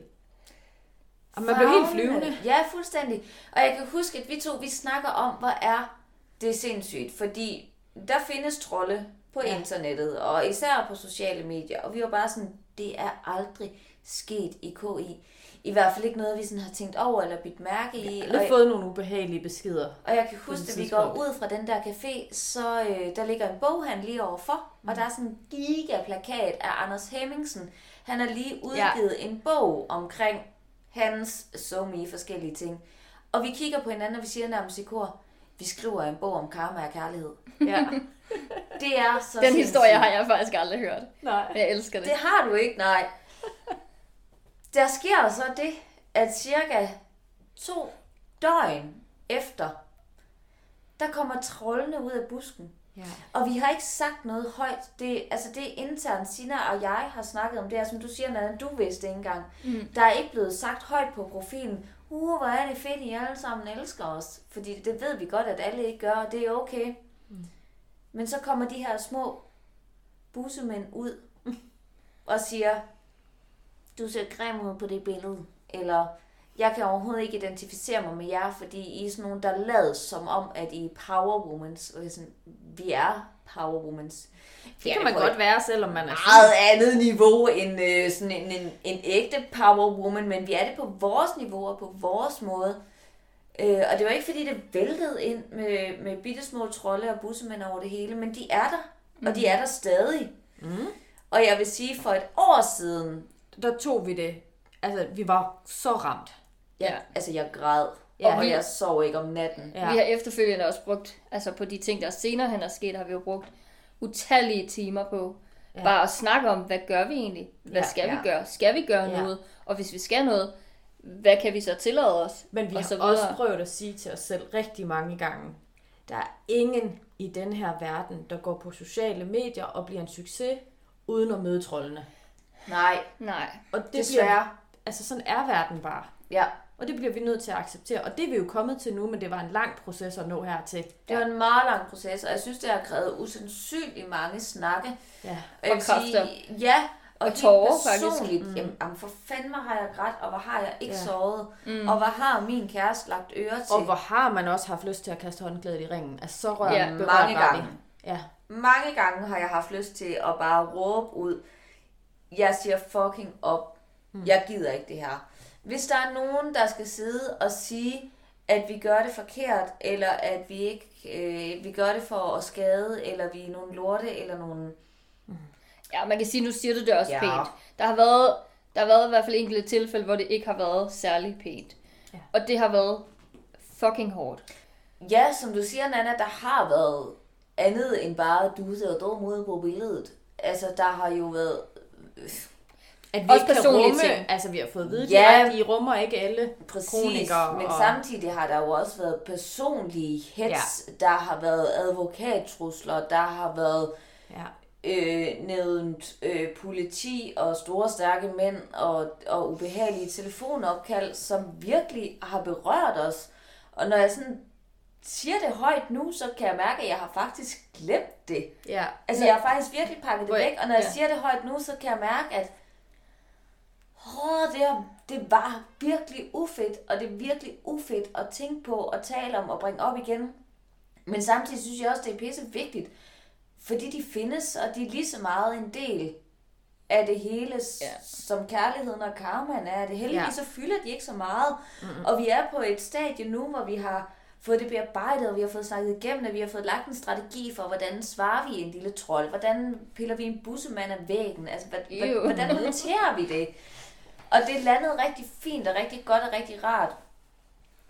Og man blev helt flyvende. Ja, fuldstændig. Og jeg kan huske, at vi to, vi snakker om, hvor er det sindssygt. Fordi der findes trolde på ja. internettet, og især på sociale medier. Og vi var bare sådan, det er aldrig sket i KI. I hvert fald ikke noget, vi sådan har tænkt over eller bidt mærke i. Jeg og, har fået nogle ubehagelige beskeder. og jeg kan huske, at vi går ud fra den der café, så øh, der ligger en boghandel lige overfor, mm. og der er sådan en gigaplakat af Anders Hemmingsen. Han har lige udgivet ja. en bog omkring hans so me forskellige ting. Og vi kigger på hinanden, og vi siger nærmest i kor, vi skriver en bog om karma og kærlighed. Ja. <laughs> Det er så Den sindssygt. historie har jeg faktisk aldrig hørt. Nej. Men jeg elsker det. Det har du ikke, nej. Der sker så det, at cirka to døgn efter, der kommer trollene ud af busken. Ja. Og vi har ikke sagt noget højt. Det, altså det er internt, Sina og jeg har snakket om det her, som du siger, Nana, du vidste ikke engang. Mm. Der er ikke blevet sagt højt på profilen, uh, hvor er det fedt, I alle sammen elsker os. Fordi det ved vi godt, at alle ikke gør, og det er okay. Mm. Men så kommer de her små bussemænd ud <laughs> og siger, du ser grim ud på det billede. Eller, jeg kan overhovedet ikke identificere mig med jer, fordi I er sådan nogle, der lader som om, at I er power womans. Og jeg sådan, vi er power womans. Det kan man godt være, selvom man er meget andet niveau end øh, sådan en, en, en ægte power woman, men vi er det på vores niveau og på vores måde. Øh, og det var ikke fordi, det væltede ind med, med bitte små trolde og bussemænd over det hele, men de er der. Mm. Og de er der stadig. Mm. Og jeg vil sige, for et år siden, Der tog vi det. Altså, vi var så ramt. ja, Ja. altså jeg græd, Ja. og jeg sov ikke om natten. Ja. Vi har efterfølgende også brugt, altså på de ting, der senere hen er sket, har vi jo brugt utallige timer på Ja. bare at snakke om, hvad gør vi egentlig? Hvad Ja, skal ja. vi gøre? Skal vi gøre Ja. noget? Og hvis vi skal noget, hvad kan vi så tillade os? Men vi og har så også prøvet at sige til os selv rigtig mange gange, der er ingen i den her verden, der går på sociale medier og bliver en succes, uden at møde trollene. Nej, Nej. Og det desværre. Bliver, altså sådan er verden bare. Ja, Og det bliver vi nødt til at acceptere. Og det er vi jo kommet til nu, men det var en lang proces at nå hertil. det var en meget lang proces, og jeg synes, det har krævet usandsynligt mange snakke. Ja. Og, Og kræfter. Sige, ja, og, Og helt tårer, faktisk. personligt, Mm. Jamen, for fanden, har jeg grædt, og hvor har jeg ikke Ja. såret. Mm. Og hvor har min kæreste lagt øre til. Og hvor har man også haft lyst til at kaste håndklædet i ringen. Altså så rører Ja, mange gange. Ja. Mange gange har jeg haft lyst til at bare råbe ud, jeg siger fucking op, mm. jeg gider ikke det her. Hvis der er nogen, der skal sidde og sige, at vi gør det forkert, eller at vi ikke øh, vi gør det for at skade, eller vi er nogle lorte, eller nogle... Ja, man kan sige, nu siger du det også Ja. pænt. Der har været, der har været i hvert fald enkelte tilfælde, hvor det ikke har været særlig pænt. Ja. Ja. Og det har været fucking hårdt. Ja, som du siger, Nana, der har været andet end bare, du ser dum ud på billedet. Altså, der har jo været... At vi Også ikke kan rumme, ting. altså vi har fået at vide Ja. direkte, I rummer ikke alle Præcis, kronikere. men og... samtidig har der jo også været personlige hets, ja. der har været advokattrusler, der har været Ja. øh, nævnt øh, politi og store stærke mænd og, og ubehagelige telefonopkald, som virkelig har berørt os. Og når jeg sådan siger det højt nu, så kan jeg mærke, at jeg har faktisk glemt det. ja. Altså, jeg har faktisk virkelig pakket det væk, og når jeg ja. siger det højt nu, så kan jeg mærke, at åh, det, er, det var virkelig ufedt, og det er virkelig ufedt at tænke på og tale om og bringe op igen. Men samtidig synes jeg også, det er pisse vigtigt, fordi de findes, og de er lige så meget en del af det hele. Ja. som kærligheden og karmaen er. Det heldigvis Ja. så fylder de ikke så meget. Mm-hmm. Og vi er på et stadie nu, hvor vi har fået det bearbejdet, og vi har fået snakket igennem det, vi har fået lagt en strategi for, hvordan svarer vi en lille trold, hvordan piller vi en bussemand af væggen, altså Ew. hvordan håndterer vi det? Og det landede rigtig fint og rigtig godt og rigtig rart.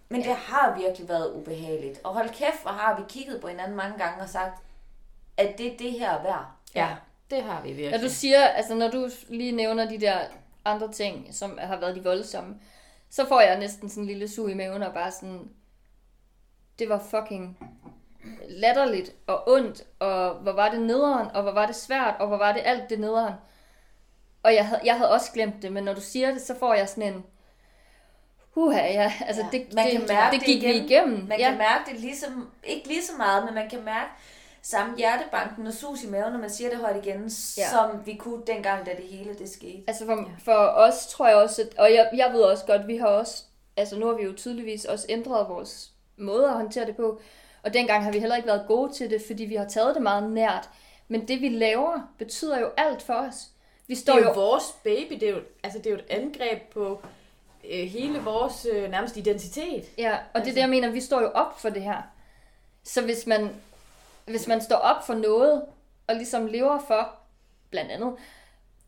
Men det har virkelig været ubehageligt. Og hold kæft, hvor har vi kigget på hinanden mange gange og sagt, at det er det her er værd. ja, det har vi Når virkelig. du siger, altså når du lige nævner de der andre ting, som har været de voldsomme, så får jeg næsten sådan en lille sug i maven og bare sådan, det var fucking latterligt og ondt, og hvor var det nederen, og hvor var det svært, og hvor var det alt det nederen. Og jeg havde, jeg havde også glemt det, men når du siger det, så får jeg sådan en, huha, ja, altså Ja. det, Man det, kan mærke det det gik vi igen. igennem. Man ja. kan mærke det ligesom, ikke lige så meget, men man kan mærke samme hjertebanken og sus i maven, når man siger det højt igen, ja. Ja. som vi kunne dengang, da det hele det skete. Altså for, for os tror jeg også, at, og jeg, jeg ved også godt, vi har også, altså nu har vi jo tydeligvis også ændret vores måde at håndtere det på, og dengang har vi heller ikke været gode til det, fordi vi har taget det meget nært. Men det vi laver, betyder jo alt for os. Vi Det står er jo jo, vores baby, det er jo, altså, det er jo et angreb på øh, hele vores øh, nærmest identitet. ja, og det er det, jeg mener, vi står jo op for det her. Så hvis man, hvis man står op for noget, og ligesom lever for, blandt andet,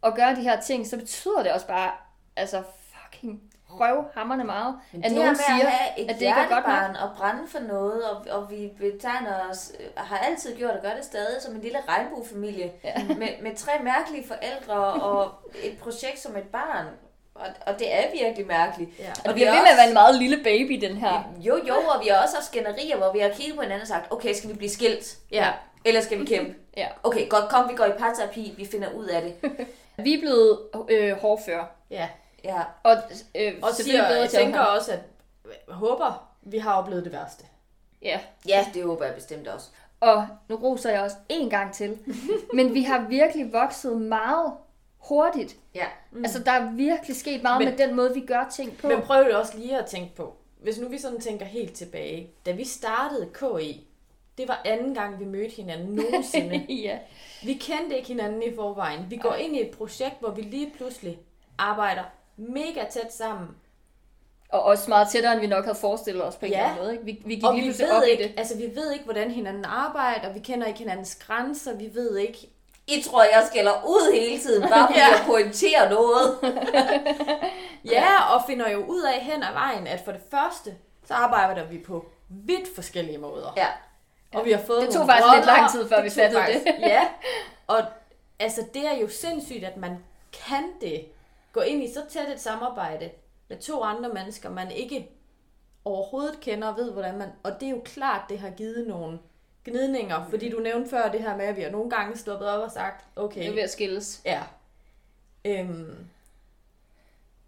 at gøre de her ting, så betyder det også bare, altså fucking røvhammerne meget, Men at det nogen siger, at at det ikke er godt nok. og brænde for noget, og, og vi betegner os, øh, har altid gjort og gør det stadig, som en lille regnbuefamilie, Ja. <laughs> med, med tre mærkelige forældre og et projekt som et barn. Og, og det er virkelig mærkeligt. Ja. Og det vi bliver ved med at være en meget lille baby, den her. Jo, jo, og vi har også haft skænderier, hvor vi har kigget på hinanden og sagt, okay, skal vi blive skilt? Ja. Eller skal vi kæmpe? <laughs> Ja. Okay, godt, kom, vi går i parterapi, vi finder ud af det. <laughs> Vi er blevet øh, hårdfør. Ja. Ja, Og øh, Og siger, bedre jeg tænker også, at jeg håber, vi har oplevet det værste. Ja. ja, det håber jeg bestemt også. Og nu roser jeg også en gang til. <laughs> Men vi har virkelig vokset meget hurtigt. Ja. Mm. Altså, der er virkelig sket meget Men- med den måde, vi gør ting på. Men prøv det også lige at tænke på. Hvis nu vi sådan tænker helt tilbage. Da vi startede KI, det var anden gang, vi mødte hinanden nogensinde. <laughs> ja. vi kendte ikke hinanden i forvejen. Vi går ind i et projekt, hvor vi lige pludselig arbejder mega tæt sammen. Og også meget tættere, end vi nok havde forestillet os på en Ja. eller anden måde. Ikke? Vi, vi gik Og lige vi ved, op ikke, i det. altså, vi ved ikke, hvordan hinanden arbejder, vi kender ikke hinandens grænser, vi ved ikke... I tror, jeg skælder ud hele tiden, bare fordi Ja. jeg pointerer noget. <laughs> Ja, og finder jo ud af hen ad vejen, at for det første, så arbejder vi på vidt forskellige måder. Ja. Og vi har fået Det tog faktisk lidt roller. lang tid, før vi tog fattede det. Ja, og altså det er jo sindssygt, at man kan det. Gå ind i så tæt et samarbejde med to andre mennesker, man ikke overhovedet kender og ved, hvordan man... Og det er jo klart, det har givet nogle gnidninger, fordi du nævnte før det her med, at vi har nogle gange stoppet op og sagt, okay, Det er ved at skilles. Ja. Øhm,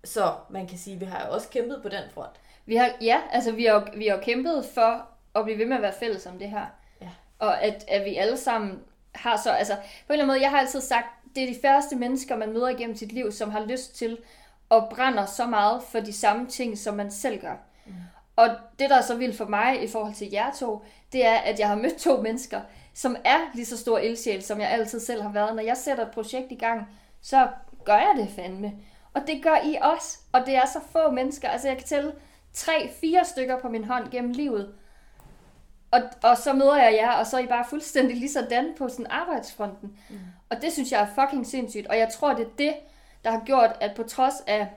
så man kan sige, at vi har jo også kæmpet på den front. Vi har, ja, altså vi har, vi har kæmpet for at blive ved med at være fælles om det her. Ja. Og at, at vi alle sammen har så, altså på en eller anden måde, jeg har altid sagt, det er de færreste mennesker, man møder igennem sit liv, som har lyst til og brænder så meget for de samme ting, som man selv gør. Mm. Og det, der er så vildt for mig i forhold til jer to, det er, at jeg har mødt to mennesker, som er lige så stor ildsjæl, som jeg altid selv har været. Når jeg sætter et projekt i gang, så gør jeg det fandme. Og det gør I også. Og det er så få mennesker. Altså, jeg kan tælle tre, fire stykker på min hånd gennem livet. Og, og så møder jeg jer, og så er I bare fuldstændig lige sådan på sådan arbejdsfronten. Mm. Og det synes jeg er fucking sindssygt. Og jeg tror, det er det, der har gjort, at på trods af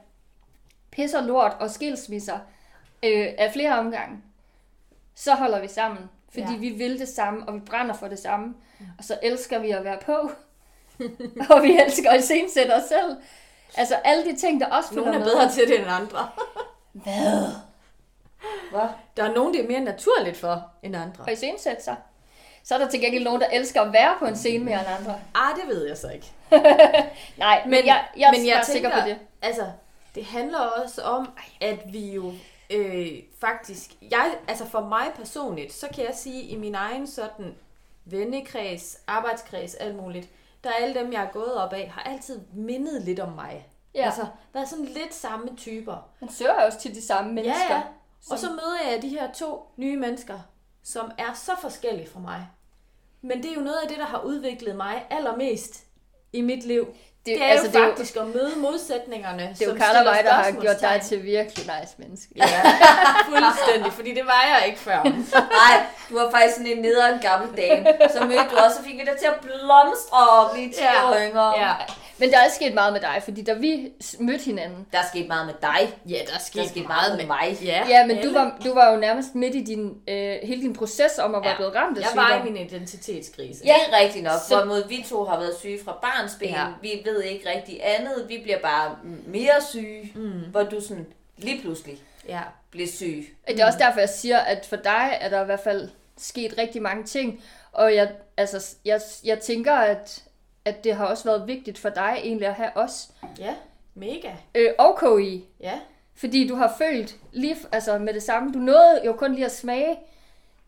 pis og lort og skilsmisser øh, af flere omgange, så holder vi sammen. Fordi Ja. ja. vi vil det samme, og vi brænder for det samme. Mm. Og så elsker vi at være på. <laughs> og vi elsker at iscenesætte os selv. Altså alle de ting, der også Nogle er følger bedre til det end andre. Hvad? Hvad? Der er nogen, det er mere naturligt for end andre. Og iscenesætte sig. Så er der til gengæld nogen, der elsker at være på en scene mere end andre. Ah, det ved jeg så ikke. <laughs> Nej, men, men jeg, jeg men er jeg bare sikker på det. Altså, det handler også om, at vi jo øh, faktisk... Jeg, altså for mig personligt, så kan jeg sige, i min egen sådan vennekreds, arbejdskreds, alt muligt, der er alle dem, jeg er gået op af, har altid mindet lidt om mig. Ja. Altså, været sådan lidt samme typer. Man søger også til de samme mennesker. Ja, ja. Og så møder jeg de her to nye mennesker, som er så forskellige fra mig. Men det er jo noget af det, der har udviklet mig allermest i mit liv. Det, det er altså, jo det er jo- faktisk at møde modsætningerne, Det er jo som Carla og mig, der har gjort dig til virkelig nice menneske. Ja, <laughs> fuldstændig, fordi det var jeg ikke før. Nej, du var faktisk sådan en nederen gammel dame. Så mødte du også, og fik dig til at blomstre og blive 10 Ja. år yngre. Ja, Men der er sket meget med dig, fordi da vi mødte hinanden, Der er sket meget med dig. ja der Der skete er sket meget med mig. Ja, ja, men du var, du var jo nærmest midt i din, øh, hele din proces om at være Ja. blevet ramt af Jeg var i sygdom. min identitetskrise. Ja. Det er rigtigt nok. Så- Hvorimod vi to har været syge fra barnsben. Ja. Ja. Vi ved ikke rigtig andet. Vi bliver bare mere syge. Mm. Hvor du sådan lige pludselig ja. bliver syg. Det er også derfor, jeg siger, at for dig er der i hvert fald sket rigtig mange ting. Og jeg, altså, jeg, jeg tænker, at, at det har også været vigtigt for dig egentlig at have os Ja, mega. øh, og KI. Ja, Fordi du har følt lige altså med det samme. Du nåede jo kun lige at smage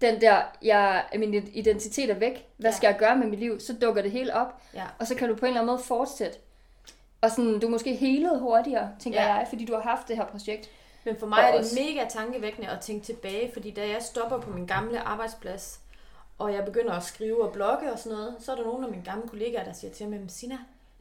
den der, jeg, min identitet er væk. Hvad Ja. skal jeg gøre med mit liv? Så dukker det hele op. ja. Og så kan du på en eller anden måde fortsætte. Og sådan, du er måske helet hurtigere, tænker ja. jeg, fordi du har haft det her projekt. Men for mig For er det os. mega tankevækkende at tænke tilbage, fordi da jeg stopper på min gamle arbejdsplads, og jeg begynder at skrive og blogge og sådan noget, så er der nogle af mine gamle kollegaer, der siger til mig, "Men Sina,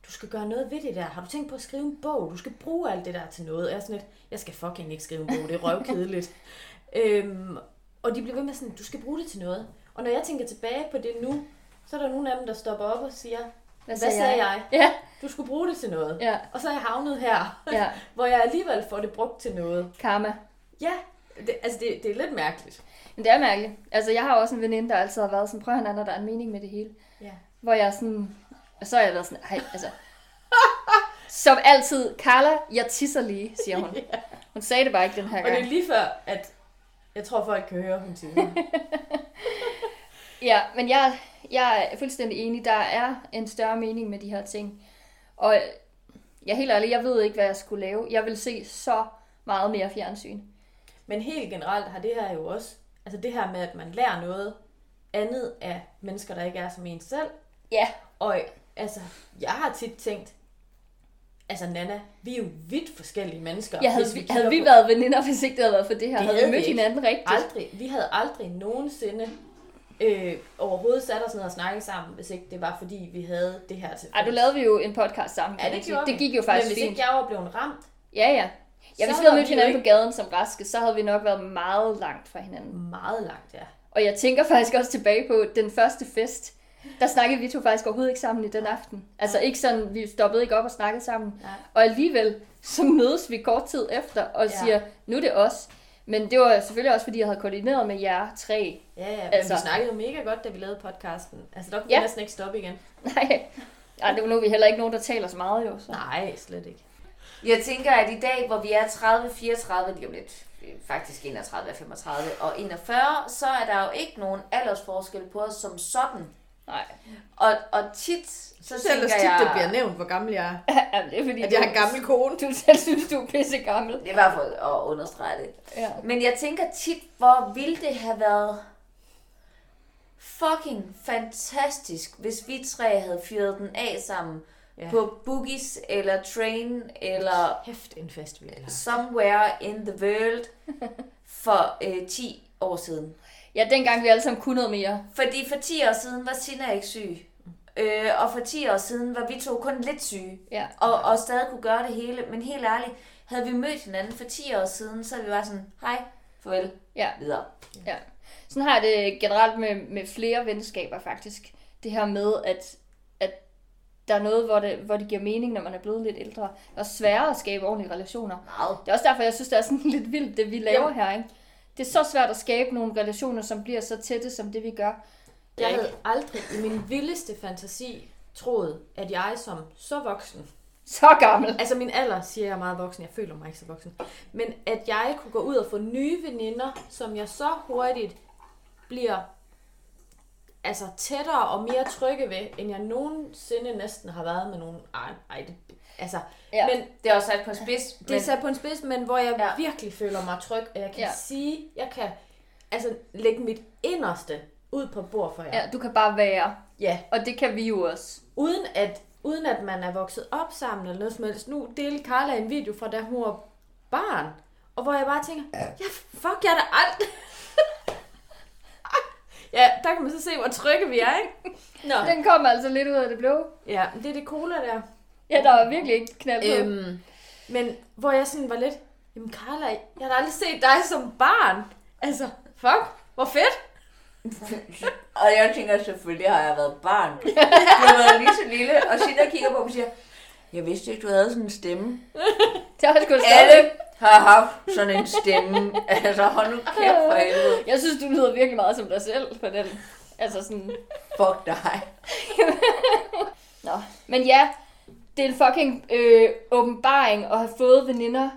du skal gøre noget ved det der. Har du tænkt på at skrive en bog? Du skal bruge alt det der til noget. Og jeg er sådan lidt, jeg skal fucking ikke skrive en bog, det er røvkedeligt. <laughs> øhm, og de bliver ved med sådan, du skal bruge det til noget. Og når jeg tænker tilbage på det nu, så er der nogle af dem, der stopper op og siger, hvad, hvad sagde jeg? Ja, Du skulle bruge det til noget. ja, Og så er jeg havnet her, ja. <laughs> hvor jeg alligevel får det brugt til noget. Karma. Ja, det, altså det, det er lidt mærkeligt. Men det er mærkeligt. Altså, jeg har også en veninde, der altid har været sådan, prøv Nana, der er en mening med det hele. Ja. Hvor jeg sådan, og så er jeg været sådan, ej, altså. <laughs> Som altid, Carla, jeg tisser lige, siger hun. <laughs> Hun sagde det bare ikke den her Og det er gang. lige før, at jeg tror, folk kan høre, hun siger. <laughs> Ja, men jeg, jeg er fuldstændig enig. Der er en større mening med de her ting. Og jeg er helt ærlig, jeg ved ikke, hvad jeg skulle lave. Jeg vil se så meget mere fjernsyn. Men helt generelt har det her jo også, altså det her med, at man lærer noget andet af mennesker, der ikke er som en selv. Ja, Og altså, jeg har tit tænkt, altså Nana, vi er jo vidt forskellige mennesker. jeg havde, hvis vi, havde vi på- været veninder, hvis ikke det havde været for det her? Det havde vi havde mødt vi ikke. hinanden rigtigt? Aldrig, vi havde aldrig nogensinde øh, overhovedet sat os ned og snakket sammen, hvis ikke det var fordi, vi havde det her til Ej, du lavede vi jo en podcast sammen. Ja, det Det gik jo Men faktisk hvis fint. ikke jeg var blevet ramt, Ja, ja. Ja, hvis vi havde mødt hinanden på ikke gaden som raske, så havde vi nok været meget langt fra hinanden. meget langt, ja. Og jeg tænker faktisk også tilbage på den første fest. Der snakkede vi to faktisk overhovedet ikke sammen i den aften. Altså ikke sådan, vi stoppede ikke op og snakkede sammen. Nej. Og alligevel, så mødes vi kort tid efter og Ja. siger, nu er det os. Men det var selvfølgelig også, fordi jeg havde koordineret med jer tre. Ja, ja, men Altså- vi snakkede jo mega godt, da vi lavede podcasten. Altså, der kunne Ja. vi næsten ikke stoppe igen. <laughs> Nej, Ej, det var nu vi heller ikke nogen, der taler så meget jo. Så. Nej, slet ikke. Jeg tænker, at i dag, hvor vi er 30, 34, lige om lidt, øh, faktisk 31, 35 og 41, så er der jo ikke nogen aldersforskel på os som sådan. Nej, Og, og tit, så Så tænker ellers tit, jeg... det bliver nævnt, hvor gammel jeg er. <laughs> Jamen, det er fordi, At jeg har en gammel kone. du selv synes, du er pisse gammel. Det er bare for at understrege det. Ja. Men jeg tænker tit, hvor ville det have været fucking fantastisk, hvis vi tre havde fyret den af sammen Ja. på Boogies eller Train eller Hæft en festival. Somewhere in the World <laughs> for øh, 10 år siden. ja, dengang vi alle sammen kunne noget mere. Fordi for 10 år siden var Sina ikke syg. Øh, og for 10 år siden var vi to kun lidt syge. Ja. Og, og stadig kunne gøre det hele. Men helt ærligt, havde vi mødt hinanden for 10 år siden, så havde vi bare sådan, hej, farvel, Ja. videre. Ja. Sådan har jeg det generelt med, med flere venskaber faktisk. Det her med, at der er noget, hvor det, hvor det giver mening, når man er blevet lidt ældre. Det er også sværere at skabe ordentlige relationer. Meget. Det er også derfor, jeg synes, det er sådan <laughs> lidt vildt, det vi laver Jo. her. Ikke? Det er så svært at skabe nogle relationer, som bliver så tætte, som det vi gør. Jeg havde aldrig i min vildeste fantasi troet, at jeg som så voksen, Så gammel. altså min alder siger jeg er meget voksen, jeg føler mig ikke så voksen, men at jeg kunne gå ud og få nye veninder, som jeg så hurtigt bliver altså tættere og mere trygge ved, end jeg nogensinde næsten har været med nogen. Ej, ej det, altså, Ja. men Det er også sat på en spids. det er sat på en spids, men hvor jeg Ja. virkelig føler mig tryg, og jeg kan ja. sige, jeg kan altså lægge mit inderste ud på bord for jer. Ja, du kan bare være. ja. Og det kan vi jo også. Uden at, uden at man er vokset op sammen eller noget som helst. Nu delte Carla en video fra da hun var barn, og hvor jeg bare tænker, ja, fuck, jeg er da aldrig... ja, der kan man så se, hvor trygge vi er, ikke? Nå. Den kom altså lidt ud af det blå. Ja, det er det cola der. Ja, der var virkelig ikke knald på. Øhm, men hvor jeg sådan var lidt, jamen Carla, jeg har aldrig set dig som barn. Altså, fuck, hvor fedt. <laughs> Og jeg tænker, selvfølgelig har jeg været barn. <laughs> Jeg har været lige så lille, og Sina kigger på mig og siger, jeg vidste ikke, du havde sådan en stemme. <laughs> Det har jeg sgu. Alle har haft sådan en stemme. Altså, hold nu kæft for helvede. Jeg synes, du lyder virkelig meget som dig selv på den. Altså sådan... Fuck dig. <laughs> Nå. Men ja, det er en fucking øh, åbenbaring at have fået veninder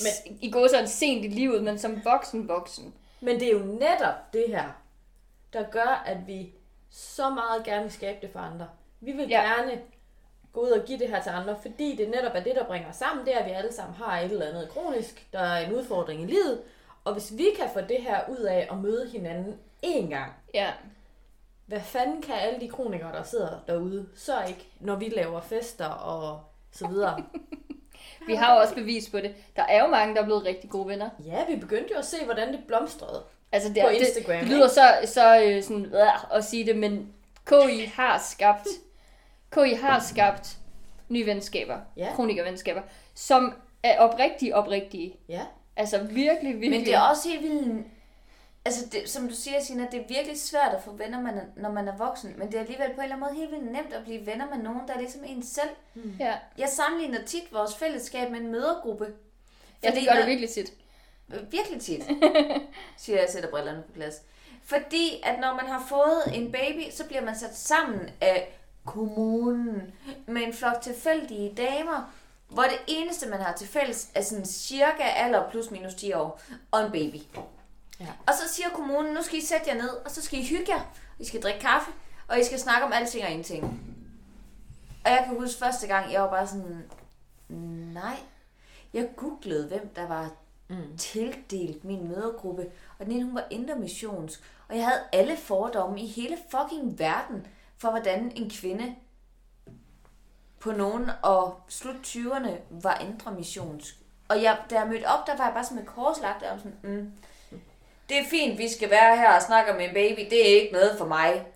men, i går sådan sent i livet, men som voksen voksen. Men det er jo netop det her, der gør, at vi så meget gerne vil skabe det for andre. Vi vil Ja. gerne gå ud og give det her til andre, fordi det netop er det, der bringer os sammen. Det er, at vi alle sammen har et eller andet kronisk, der er en udfordring i livet. Og hvis vi kan få det her ud af at møde hinanden én gang, Ja. hvad fanden kan alle de kronikere, der sidder derude, så ikke, når vi laver fester og så videre. <laughs> Vi har jo også bevis på det. Der er jo mange, der er blevet rigtig gode venner. ja, vi begyndte jo at se, hvordan det blomstrede. Altså, det, På Instagram, det, det lyder så, så øh, sådan, øh, at sige det, men KI har skabt, KI har skabt nye venskaber, Ja. kronikervenskaber, som er oprigtige, oprigtige. Ja. Altså virkelig, virkelig. Men det er også helt vildt... Altså, det, som du siger, Sina, det er virkelig svært at få venner, man er, når man er voksen. Men det er alligevel på en eller anden måde helt vildt nemt at blive venner med nogen, der er ligesom en selv. Ja, Jeg sammenligner tit vores fællesskab med en mødergruppe. ja det gør når- det virkelig tit. Virkelig tit, <laughs> siger jeg, jeg sætter brillerne på plads. Fordi at når man har fået en baby, så bliver man sat sammen af kommunen med en flok tilfældige damer, hvor det eneste, man har til fælles, er sådan cirka alder plus minus 10 år, og en baby. Ja. Og så siger kommunen, nu skal I sætte jer ned, og så skal I hygge jer, I skal drikke kaffe, og I skal snakke om alting og ingenting. Og jeg kan huske første gang, jeg var bare sådan, nej. Jeg googlede, hvem der var Mm. tildelt min mødergruppe, og den ene, hun var intermissionsk. Og jeg havde alle fordomme i hele fucking verden for, hvordan en kvinde på nogen og slut 20'erne var intermissionsk. Og jeg, da jeg mødte op, der var jeg bare sådan med korslagt, og sådan, mm, det er fint, vi skal være her og snakke med en baby, det er ikke noget for mig.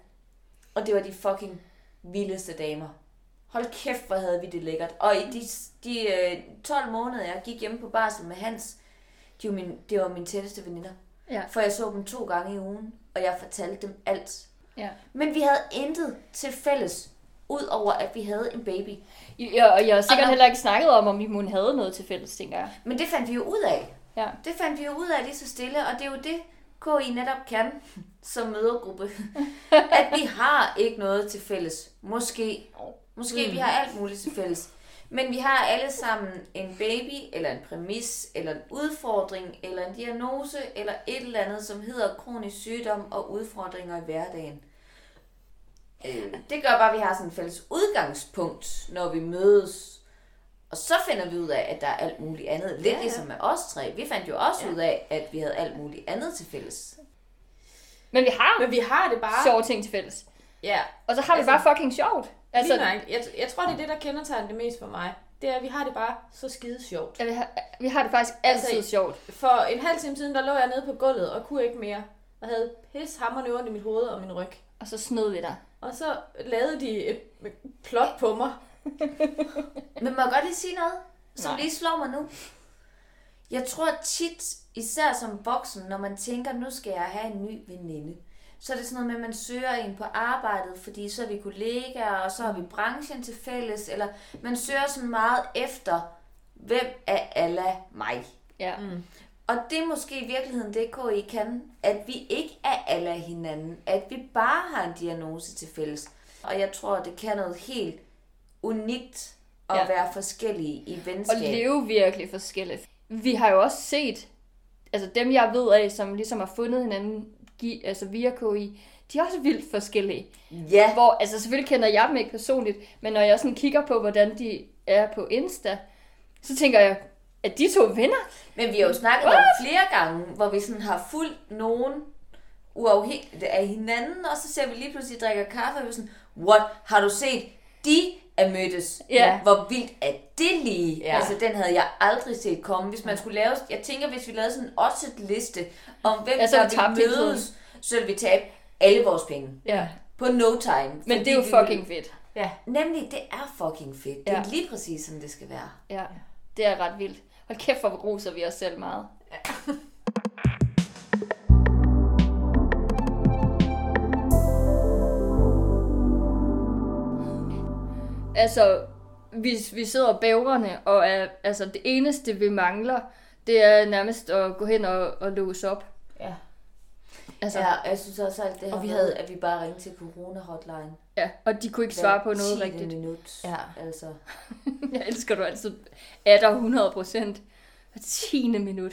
Og det var de fucking vildeste damer. Hold kæft, hvor havde vi det lækkert. Og i de, de øh, 12 måneder, jeg gik hjemme på barsel med Hans, de var min, det var mine tætteste veninder. Ja. For jeg så dem to gange i ugen, og jeg fortalte dem alt. Ja. Men vi havde intet til fælles, udover at vi havde en baby. Ja, og jeg har sikkert Og når- heller ikke snakket om, om vi havde noget til fælles, tænker jeg. Men det fandt vi jo ud af. Ja. Det fandt vi jo ud af lige så stille, og det er jo det, KI netop kan som mødergruppe. <laughs> at vi har ikke noget til fælles. Måske. Måske vi har alt muligt til fælles. Men vi har alle sammen en baby, eller en præmis, eller en udfordring, eller en diagnose, eller et eller andet, som hedder kronisk sygdom og udfordringer i hverdagen. Øh, Det gør bare, at vi har sådan et fælles udgangspunkt, når vi mødes. Og så finder vi ud af, at der er alt muligt andet. Lidt Ja, ja. ligesom med os tre. Vi fandt jo også ud af, at vi havde alt muligt andet til fælles. Men vi har Men vi har det bare... sjove ting til fælles. Ja, Og så har vi Altså- bare fucking sjovt. Altså, jeg, jeg tror, det er det, der kendetegner det mest for mig. Det er, at vi har det bare så skide sjovt. ja, vi, har, vi har det faktisk altid Altså, sjovt. For en halv time siden, der lå jeg nede på gulvet og kunne ikke mere. Og havde pis hammerne ondt i mit hoved og min ryg. Og så snød vi dig. Og så lavede de et plot på mig. <laughs> Men må jeg godt lige sige noget, som Nej. lige slår mig nu? Jeg tror tit, især som voksen, når man tænker, nu skal jeg have en ny veninde, så er det sådan noget med, at man søger en på arbejdet, fordi så er vi kollegaer, og så har vi branchen til fælles, eller man søger sådan meget efter, hvem er alla mig? Ja. Mm. Og det er måske i virkeligheden det, KI kan, at vi ikke er alle hinanden, at vi bare har en diagnose til fælles. Og jeg tror, det kan noget helt unikt at Ja. være forskellige i Og venskab. leve virkelig forskelligt. Vi har jo også set, altså dem jeg ved af, som ligesom har fundet hinanden altså via KI, de er også vildt forskellige. Ja, Hvor, altså selvfølgelig kender jeg dem ikke personligt, men når jeg sådan kigger på, hvordan de er på Insta, så tænker jeg, at de to venner, men vi har jo snakket om flere gange, hvor vi sådan har fulgt nogen uafhængigt af hinanden, og så ser vi lige pludselig drikker kaffe, og vi sådan, what, har du set, de er mødtes? Ja. Hvor vildt er det lige? Ja. Ja. Altså, den havde jeg aldrig set komme. Hvis man skulle lave, jeg tænker, hvis vi lavede sådan også et liste om, hvem Ja, så ja, vi der hele mødes, så ville vi tabe alle vores penge. ja. På no time. Men det er jo vi fucking fedt. Ja. Nemlig, det er fucking fedt. Det er Ja. lige præcis, som det skal være. Ja, det er ret vildt. Hold kæft, hvor roser vi os selv meget. <laughs> Altså, vi, vi sidder bævrende, og er, altså, det eneste, vi mangler, det er nærmest at gå hen og, og låse op. Ja. Altså, Ja, jeg synes også alt det her Og vi havde- havde, at vi bare ringte til corona-hotline. ja, og de kunne ikke svare på noget rigtigt. minut. Ja. Altså. <laughs> Jeg elsker du altid. Er der 100 procent? Hver tiende minut.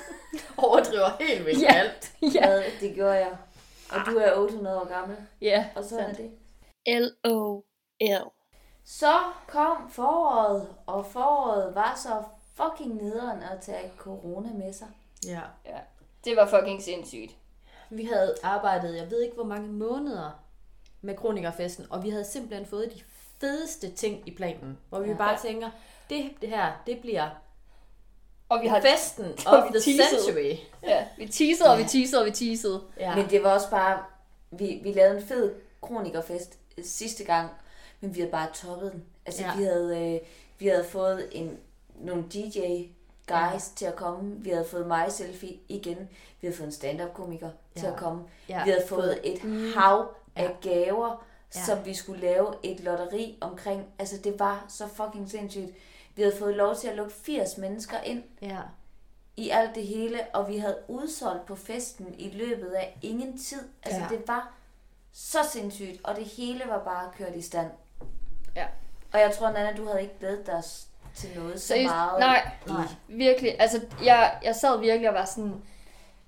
<laughs> Overdriver helt vildt Ja. alt. <laughs> Ja, Hvad, det gjorde jeg. Og du er 800 år gammel, ja. og sådan er det. L-O-L. Så kom foråret, og foråret var så fucking nederen at tage corona med sig. Ja. Ja, det var fucking sindssygt. Vi havde arbejdet, jeg ved ikke hvor mange måneder med Kronikerfesten, og vi havde simpelthen fået de fedeste ting i planen, hvor vi Ja. bare tænker, det, det her, det bliver Og vi har festen <laughs> Og of vi the teasede. century. Ja, vi teasede, og vi teasede, og vi teasede. Ja. Men det var også bare, vi, vi lavede en fed kronikerfest sidste gang, men vi havde bare toppet den. Altså Ja. vi, havde, øh, vi havde fået en, nogle DJ guys ja. til at komme. Vi havde fået mig selfie igen. Vi havde fået en stand-up komiker ja. til at komme. Ja. Vi havde fået et hav af Ja. gaver, Ja. som vi skulle lave et lotteri omkring. Altså det var så fucking sindssygt. Vi havde fået lov til at lukke 80 mennesker ind ja. i alt det hele, og vi havde udsolgt på festen i løbet af ingen tid. Altså, ja. det var så sindssygt, og det hele var bare kørt i stand. Ja. Og jeg tror, Nana, du havde ikke glædet dig til noget så Seriøst? meget. Nej, Nej. virkelig. Altså, jeg, jeg sad virkelig og var sådan...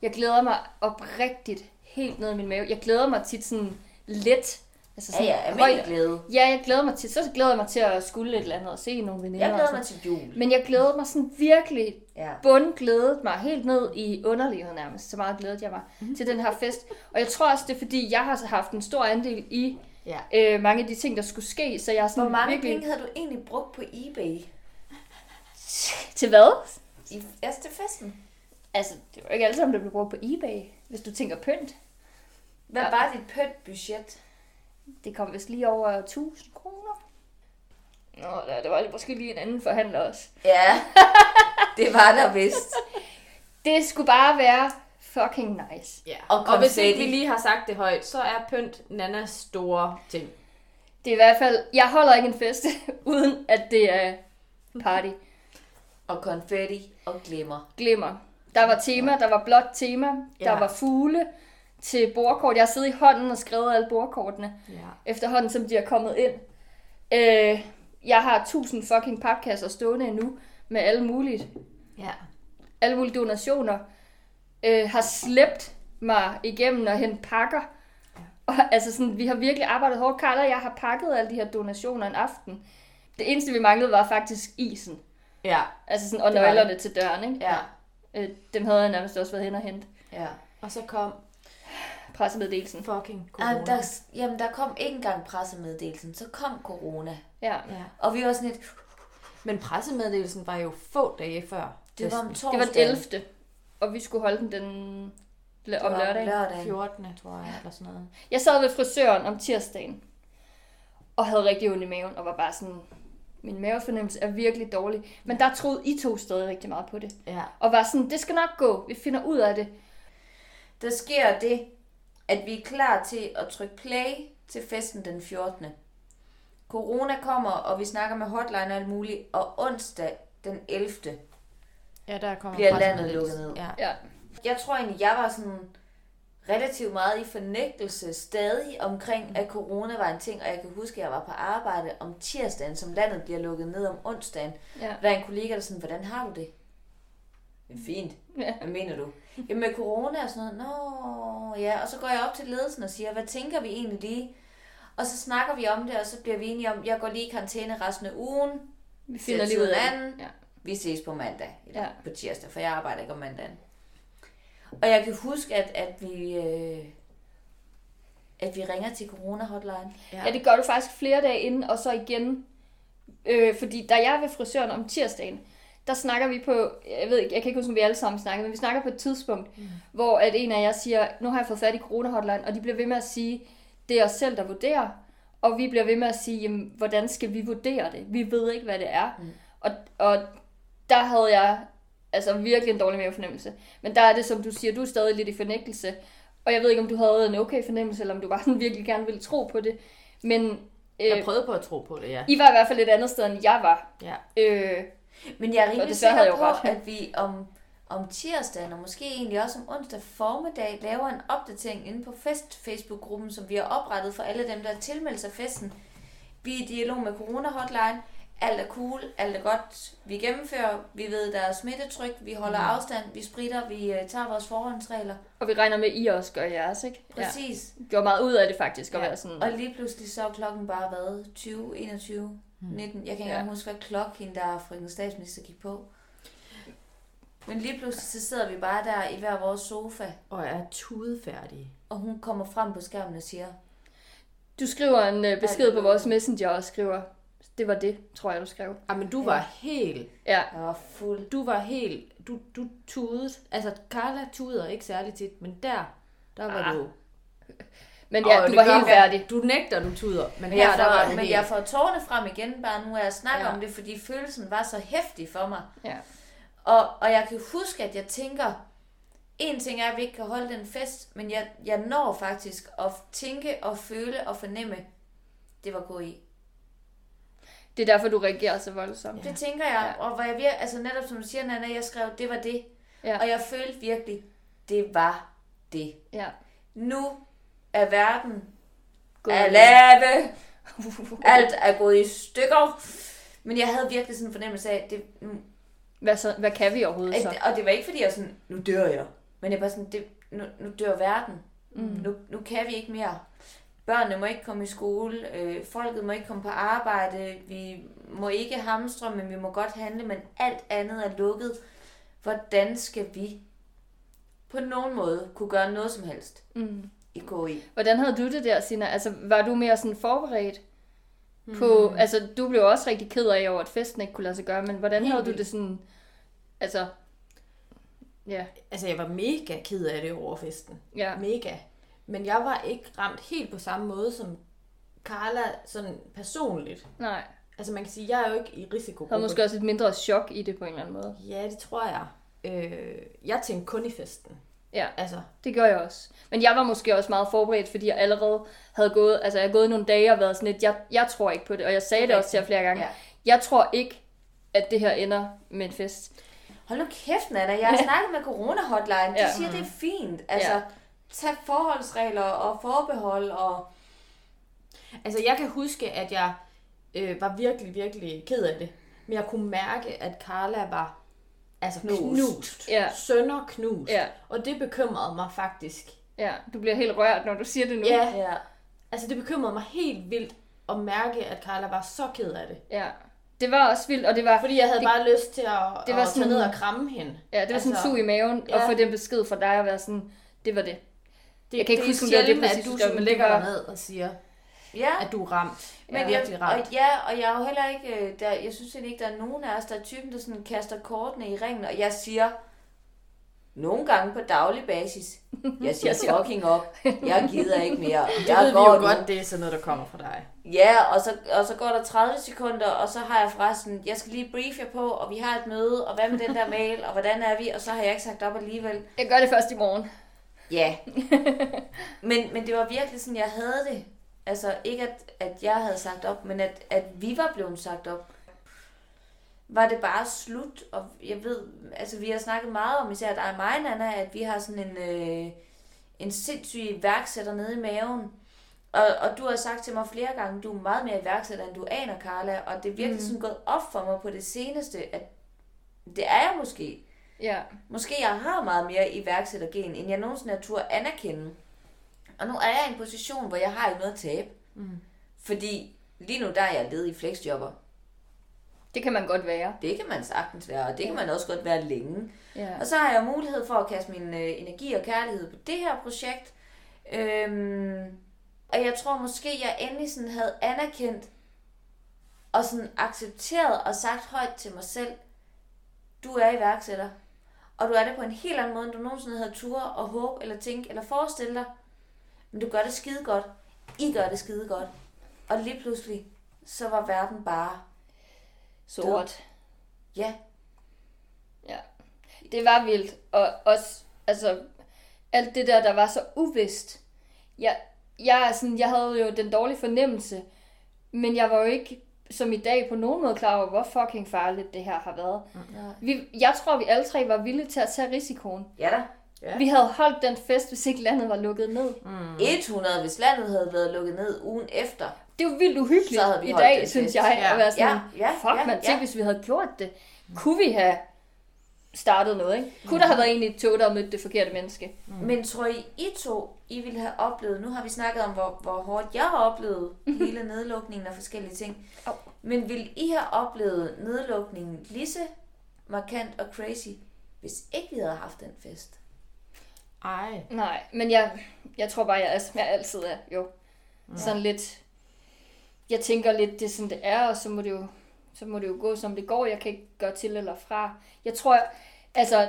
Jeg glæder mig oprigtigt helt ned i min mave. Jeg glæder mig tit sådan let. Altså Ja, sådan ja, almindelig højt. glæde. Ja, jeg glæder mig til, så glæder jeg mig til at skulle et eller andet og se nogle veninder. Jeg glæder mig til jul. Men jeg glæder mig sådan virkelig Ja. bundglædet mig helt ned i underlivet nærmest. Så meget glædede jeg mig Mhm. mm. til den her fest. Og jeg tror også, det er fordi, jeg har haft en stor andel i Ja. øh, mange af de ting, der skulle ske. Så jeg er sådan Hvor mange virkelig... penge havde du egentlig brugt på eBay? Til hvad? I, altså til festen. Altså, det var ikke alle sammen, der blev brugt på eBay, hvis du tænker pynt. Hvad Ja. var dit pynt budget? Det kom vist lige over 1000 kroner. Nå, der, der var måske lige en anden forhandler også. Ja, det var der vist. <laughs> Det skulle bare være fucking nice. Ja. Og Og, hvis ikke vi lige har sagt det højt, så er pynt Nannas store ting. Det er i hvert fald, jeg holder ikke en fest, <laughs> uden at det er party. Og konfetti og glimmer. Glimmer. Der var tema, der var blåt tema, der Ja. var fugle til bordkort. Jeg har siddet i hånden og skrevet alle bordkortene, Ja. efterhånden som de er kommet ind. Øh, jeg har 1000 fucking papkasser stående endnu, med alle mulige, Ja. alle mulige donationer. Øh, har slæbt mig igennem og hente pakker. Og, altså sådan, vi har virkelig arbejdet hårdt. Karl og jeg har pakket alle de her donationer en aften. Det eneste, vi manglede, var faktisk isen. Ja. Altså sådan, og nøglerne til døren, ikke? Ja. Øh, dem havde jeg nærmest også været hen og hente. Ja. Og så kom Pressemeddelelsen. fucking corona. Ah, der, jamen, der kom ikke engang pressemeddelelsen. Så kom corona. Ja. Ja. Og vi var sådan lidt, Men pressemeddelelsen var jo få dage før. det var om festen. Det var torsdagen. den 11. Og vi skulle holde den, den Det om lørdagen. lørdagen. 14. tror jeg, eller sådan noget. Jeg sad ved frisøren om tirsdagen. Og havde rigtig ondt i maven. Og var bare sådan... Min mavefornemmelse er virkelig dårlig. Men der troede I to stadig rigtig meget på det. Ja. Og var sådan, det skal nok gå. Vi finder ud af det. Der sker det, at vi er klar til at trykke play til festen den 14. Corona kommer, og vi snakker med hotline og alt muligt, og onsdag den 11. Ja, der kommer Bliver landet lukket ned. Ja. Ja. Jeg tror egentlig, jeg var sådan relativt meget i fornægtelse stadig omkring, at corona var en ting, og jeg kan huske, at jeg var på arbejde om tirsdagen, som landet bliver lukket ned om onsdagen. Ja. Der er en kollega, der sådan, hvordan har du det? Det er fint. Ja. Hvad mener du? Jamen med corona og sådan noget. Nå, ja. Og så går jeg op til ledelsen og siger, hvad tænker vi egentlig lige? Og så snakker vi om det, og så bliver vi enige om, jeg går lige i karantæne resten af ugen. Vi finder lige ud af det. anden. Ja. Vi ses på mandag, eller Ja. på tirsdag, for jeg arbejder ikke om mandagen. Og jeg kan huske, at, at vi... Øh, at vi ringer til Corona Hotline. Ja. Ja, det gør du faktisk flere dage inden, og så igen. Øh, fordi da jeg er ved frisøren om tirsdagen, der snakker vi på, jeg ved ikke, jeg kan ikke huske, om vi alle sammen snakker, men vi snakker på et tidspunkt, mm. hvor at en af jer siger, nu har jeg fået fat i corona hotline, og de bliver ved med at sige, det er os selv, der vurderer, og vi bliver ved med at sige, jamen, hvordan skal vi vurdere det? Vi ved ikke, hvad det er. Mm. Og, og der havde jeg altså virkelig en dårlig mavefornemmelse. Men der er det, som du siger, du er stadig lidt i fornægtelse. Og jeg ved ikke, om du havde en okay fornemmelse, eller om du bare sådan virkelig gerne ville tro på det. Men Jeg øh, prøvede på at tro på det, ja. I var i hvert fald et andet sted, end jeg var. Ja. Øh, Men jeg er rimelig sikker jeg på, jo ret. at vi om, om tirsdagen, og måske egentlig også om onsdag formiddag, laver en opdatering inde på Fest Facebook-gruppen, som vi har oprettet for alle dem, der har tilmeldt sig festen. Vi er i dialog med Corona Hotline. Alt er cool, alt er godt. Vi gennemfører, vi ved, der er smittetryk, vi holder Mm. afstand, vi spritter, vi øh, tager vores forhåndsregler. og vi regner med, at I også gør jeres, ikke? Præcis. Ja. Gjorde meget ud af det faktisk, at Ja. være sådan... Og lige pludselig så er klokken bare været 20, 21, 19. Jeg kan ikke Ja. engang huske, hvad klokken der fra den statsminister gik på. Men lige pludselig så sidder vi bare der i hver vores sofa, Og er tudefærdige. og hun kommer frem på skærmen og siger, Du skriver en øh, besked på er vores messenger og skriver, det var det, tror jeg, du skrev. Ah, men du var helt, Ja, jeg var fuld. du var helt, du, du tudede. Altså, Carla tuder ikke særlig tit, men der, der var Ah, du. <laughs> men ja, Og du var helt færdig. Du nægter, du tuder, men Men, her, jeg der var får, men helt. jeg får tårne frem igen, bare nu er jeg snakker Ja. ja. om det, fordi følelsen var så hæftig for mig. Ja. Og, og jeg kan huske, at jeg tænker, en ting er, at vi ikke kan holde den fest, men jeg, jeg når faktisk at tænke og føle og fornemme, det var god i. Det er derfor, du reagerer så voldsomt. Det tænker jeg, Ja. og hvor jeg vir- altså netop som du siger, Nana, jeg skrev, det var det. Ja. Og jeg følte virkelig, det var det. Ja. Nu er verden Gået i- lave. <laughs> Alt er gået i stykker. Men jeg havde virkelig sådan en fornemmelse af, det, nu, Hvad, så, hvad kan vi overhovedet så? og det var ikke fordi, jeg sådan, nu dør jeg. Men jeg var sådan, det, nu, nu dør verden. Mm. Nu, nu kan vi ikke mere. Børnene må ikke komme i skole, øh, folket må ikke komme på arbejde, vi må ikke hamstre, men vi må godt handle, men alt andet er lukket. Hvordan skal vi på nogen måde kunne gøre noget som helst Mm. i KI? Hvordan havde du det der, Sina? Altså, var du mere sådan forberedt på... Mm. Altså, du blev også rigtig ked af over, at festen ikke kunne lade sig gøre, men hvordan Helt havde du det sådan... Altså... Ja, Altså, jeg var mega ked af det over festen. ja. Mega. Men jeg var ikke ramt helt på samme måde som Carla sådan personligt. Nej. Altså man kan sige, jeg er jo ikke i risiko. Der er måske også et mindre chok i det på en eller anden måde. Ja, det tror jeg. Øh, jeg tænkte kun i festen. Ja, Altså, det gør jeg også. Men jeg var måske også meget forberedt, fordi jeg allerede havde gået, altså jeg havde gået nogle dage og været sådan lidt, jeg, jeg tror ikke på det, og jeg sagde det også til jer flere gange. Ja. Jeg tror ikke, at det her ender med en fest. Hold nu kæft, Nana. Jeg har <laughs> snakket med Corona-hotline. De Ja. siger, det er fint. Altså, Ja. Tag forholdsregler og forbehold og... altså jeg kan huske, at jeg øh, var virkelig, virkelig ked af det. Men jeg kunne mærke, at Carla var altså knust. Knust. knust. Ja. Sønder knust. Ja. Og det bekymrede mig faktisk. Ja, du bliver helt rørt, når du siger det nu. Ja, Ja. altså det bekymrede mig helt vildt at mærke, at Carla var så ked af det. ja. Det var også vildt, og det var, Fordi jeg havde det, bare lyst til at, det var at sådan- tage ned og kramme hende. ja, det var sådan en altså, sug i maven, ja. ja. og få den besked fra dig at være sådan, det var det. Det, Jeg kan ikke det huske, er om det var det præcis, at du du sådan det var- derned og siger, Ja. at du er ramt. Men jeg, virkelig ramt. og, ja, og jeg er jo heller ikke, øh, der, jeg synes ikke, der er nogen af os, der er typen, der sådan kaster kortene i ringen, og jeg siger, nogle gange på daglig basis, jeg siger <laughs> fucking op, jeg gider ikke mere, <laughs> det jeg ved vi går jo nu. godt, det er sådan noget, der kommer fra dig. Ja, og så, og så går der 30 sekunder, og så har jeg forresten, jeg skal lige brief jer på, og vi har et møde, og hvad med den der mail, og hvordan er vi, og så har jeg ikke sagt op alligevel. Jeg gør det først i morgen. Ja. <laughs> men, men det var virkelig sådan, jeg havde det. Altså ikke at, at jeg havde sagt op, men at, at vi var blevet sagt op. Var det bare slut, og jeg ved, altså vi har snakket meget om, især dig og mig, Nana, at vi har sådan en, øh, en sindssyg iværksætter nede i maven. Og, og du har sagt til mig flere gange, du er meget mere iværksætter, end du aner, Carla, og det er virkelig mm. sådan gået op for mig på det seneste, at det er jeg måske. Ja. Måske jeg har meget mere iværksættergen, end jeg nogensinde har tur anerkende. Og nu er jeg i en position, hvor jeg har ikke noget at tabe. Mm. Fordi lige nu der er jeg ledig flexjobber. Det kan man godt være. Det kan man sagtens være, og det kan man også godt være længe. Ja. Og så har jeg mulighed for at kaste min øh, energi og kærlighed på det her projekt. Øhm, og jeg tror måske, jeg endelig sådan havde anerkendt og sådan accepteret og sagt højt til mig selv, du er iværksætter. Og du er det på en helt anden måde, end du nogensinde havde tur og håb eller tænke eller forestille dig. Men du gør det skide godt. I gør det skide godt. Og lige pludselig, så var verden bare, Sort. ja, Ja. Det var vildt. Og også, altså, alt det der, der var så uvist. Jeg, jeg, sådan, jeg havde jo den dårlige fornemmelse, men jeg var jo ikke som i dag på nogen måde klar over, hvor fucking farligt det her har været. Vi, jeg tror, vi alle tre var villige til at tage risikoen. ja da. Ja. Vi havde holdt den fest, hvis ikke landet var lukket ned. Mm. 100, hvis landet havde været lukket ned ugen efter. Det er jo vildt uhyggeligt i dag, synes fest. jeg, Ja. at være sådan, Ja, ja, fuck ja, man, tænk ja. hvis vi havde gjort det. Kunne vi have startet noget, ikke? Kunne der have været en i et tog, der havde mødt det forkerte menneske? Mm. Men tror I, I to, I ville have oplevet, nu har vi snakket om, hvor, hvor hårdt jeg har oplevet <laughs> hele nedlukningen og forskellige ting. Au. Men vil I have oplevet nedlukningen lige så markant og crazy, hvis ikke vi havde haft den fest? Ej. Nej, men jeg, jeg tror bare, jeg er, som jeg altid er, jo. Sådan lidt, jeg tænker lidt, det er sådan, det er, og så må det jo, så må det jo gå, som det går. Jeg kan ikke gøre til eller fra. Jeg tror, altså,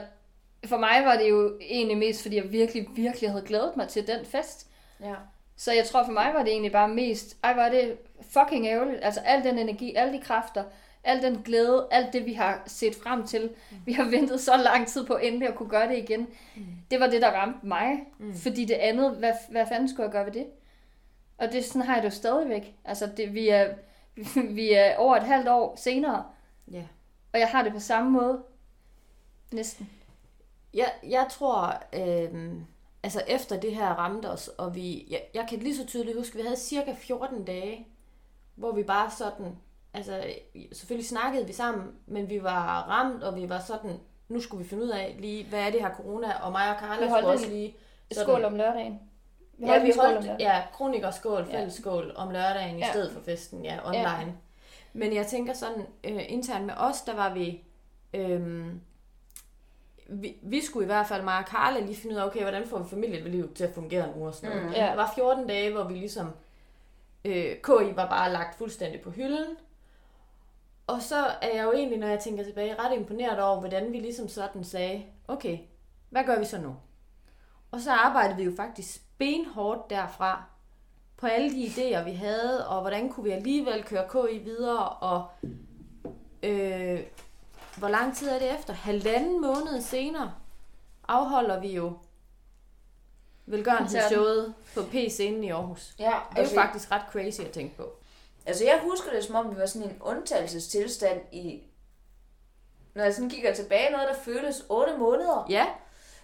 for mig var det jo egentlig mest, fordi jeg virkelig, virkelig havde glædet mig til den fest. Ja. Så jeg tror for mig var det egentlig bare mest, ej var det fucking ærgerligt. Altså al den energi, alle de kræfter, al den glæde, alt det vi har set frem til. Vi har ventet så lang tid på endelig at kunne gøre det igen. Det var det, der ramte mig. Fordi det andet, hvad, hvad fanden skulle jeg gøre ved det? Og det sådan har jeg det jo stadigvæk. Altså det, vi, er, <laughs> vi er over et halvt år senere, Ja. og jeg har det på samme måde. Næsten. Jeg, jeg tror, øh, altså efter det her ramte os, og vi, jeg, jeg kan lige så tydeligt huske, vi havde cirka 14 dage, hvor vi bare sådan, altså selvfølgelig snakkede vi sammen, men vi var ramt, og vi var sådan, nu skulle vi finde ud af lige, hvad er det her corona, og mig og holdt skulle også lige... Skål om lørdagen. Vi Ja, vi skål holdt, lørdagen. ja, kronikerskål, fælles skål om lørdagen i Ja. stedet for festen, ja, online. Ja. Men jeg tænker sådan, øh, internt med os, der var vi, øh, vi, vi skulle i hvert fald, mig og Carla, lige finde ud af, okay, hvordan får vi familielivet til at fungere uge og sådan noget. Mm. Ja. Der var 14 dage, hvor vi ligesom, øh, KI var bare lagt fuldstændig på hylden. Og så er jeg jo egentlig, når jeg tænker tilbage, ret imponeret over, hvordan vi ligesom sådan sagde, okay, hvad gør vi så nu? Og så arbejdede vi jo faktisk benhårdt derfra på alle de idéer, vi havde, og hvordan kunne vi alligevel køre KI videre, og øh, hvor lang tid er det efter? Halvanden måned senere afholder vi jo velgørenhedsshowet på P-scenen i Aarhus. Ja, Det er altså, jo faktisk ret crazy at tænke på. altså jeg husker det som om, vi var sådan en undtagelsestilstand i... Når jeg sådan kigger tilbage, noget der føles 8 måneder. Ja,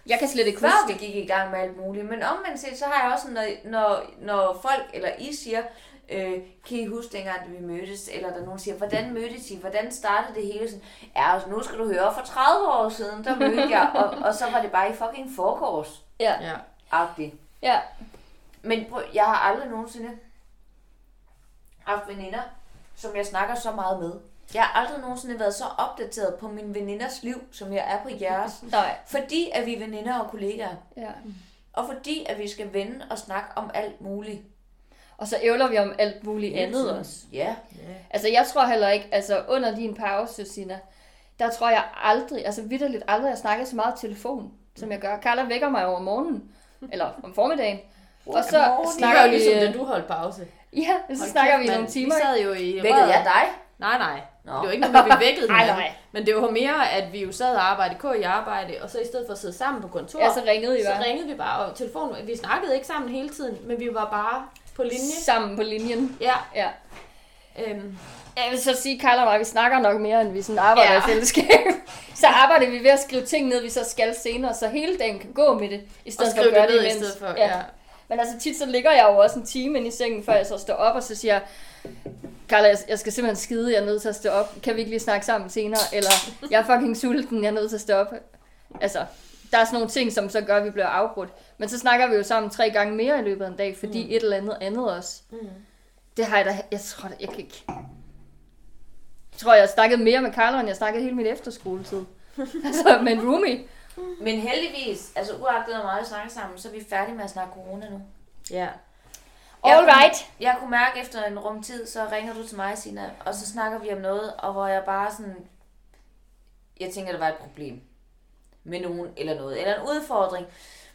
Jeg kan slet ikke Før huske vi gik i gang med alt muligt. Men omvendt set, så har jeg også, når, når, når folk eller I siger, øh, kan I huske dengang, da vi mødtes? Eller der er nogen, siger, hvordan mødtes I? Hvordan startede det hele? Sådan, ja, altså, nu skal du høre, for 30 år siden, der mødte jeg, <laughs> og, og så var det bare i fucking forgårs Ja, ja. agtigt ja. Men prøv, jeg har aldrig nogensinde haft veninder, som jeg snakker så meget med. Jeg har aldrig nogensinde været så opdateret på min veninders liv, som jeg er på jeres. <laughs> Nej, Fordi at vi er veninder og kollegaer. ja. Og fordi at vi skal vende og snakke om alt muligt. Og så ævler vi om alt muligt Hele andet tiden. også. Ja. Altså, jeg tror heller ikke, altså under din pause, Sina, der tror jeg aldrig, altså vidderligt aldrig, jeg snakker så meget i telefon, som jeg gør. Carla vækker mig over morgenen, <laughs> eller om formiddagen, og så Godmorgen. Det snakker vi... ligesom, da øh, du holdt pause. Ja, så Hold snakker kæft, vi i nogle timer. Vi sad jo i Vækkede jeg dig? Nej, nej. Nå. Det var ikke noget, vi vækkede <laughs> Nej, nej. Men det var mere, at vi jo sad og arbejdede, K i arbejde, og så i stedet for at sidde sammen på kontor, Ja, så ringede I så bare. ringede vi bare, og telefonen, vi snakkede ikke sammen hele tiden, men vi var bare på linje. Sammen på linjen. Ja, Ja. øhm, Jeg vil så sige, Carla og mig, vi snakker nok mere, end vi sådan arbejder Ja. ja. i fællesskab. <laughs> Så arbejder vi ved at skrive ting ned, vi så skal senere, så hele dagen kan gå med det, i stedet for at gøre det det ned i imens. stedet for. Ja. Men altså tit så ligger jeg jo også en time inde i sengen, før jeg så står op, og så siger jeg, Carla, jeg- jeg skal simpelthen skide, jeg er nødt til at stå op. Kan vi ikke lige snakke sammen senere? Eller, jeg er fucking sulten, jeg er nødt til at stå op. Altså, der er sådan nogle ting, som så gør, at vi bliver afbrudt. Men så snakker vi jo sammen tre gange mere i løbet af en dag, fordi mm. et eller andet andet også. Mm. Det har jeg da, jeg tror da, jeg kan ikke... Jeg tror, jeg har snakket mere med Carla, end jeg snakkede hele min efterskoletid. <laughs> altså, med en roomie. Men heldigvis, altså uagtet hvor meget vi snakker sammen, så er vi færdige med at snakke corona nu. ja. All right. Jeg kunne mærke efter en rum tid, så ringer du til mig, Sina, og så snakker vi om noget, og hvor jeg bare sådan... Jeg tænker, der var et problem med nogen eller noget, eller en udfordring.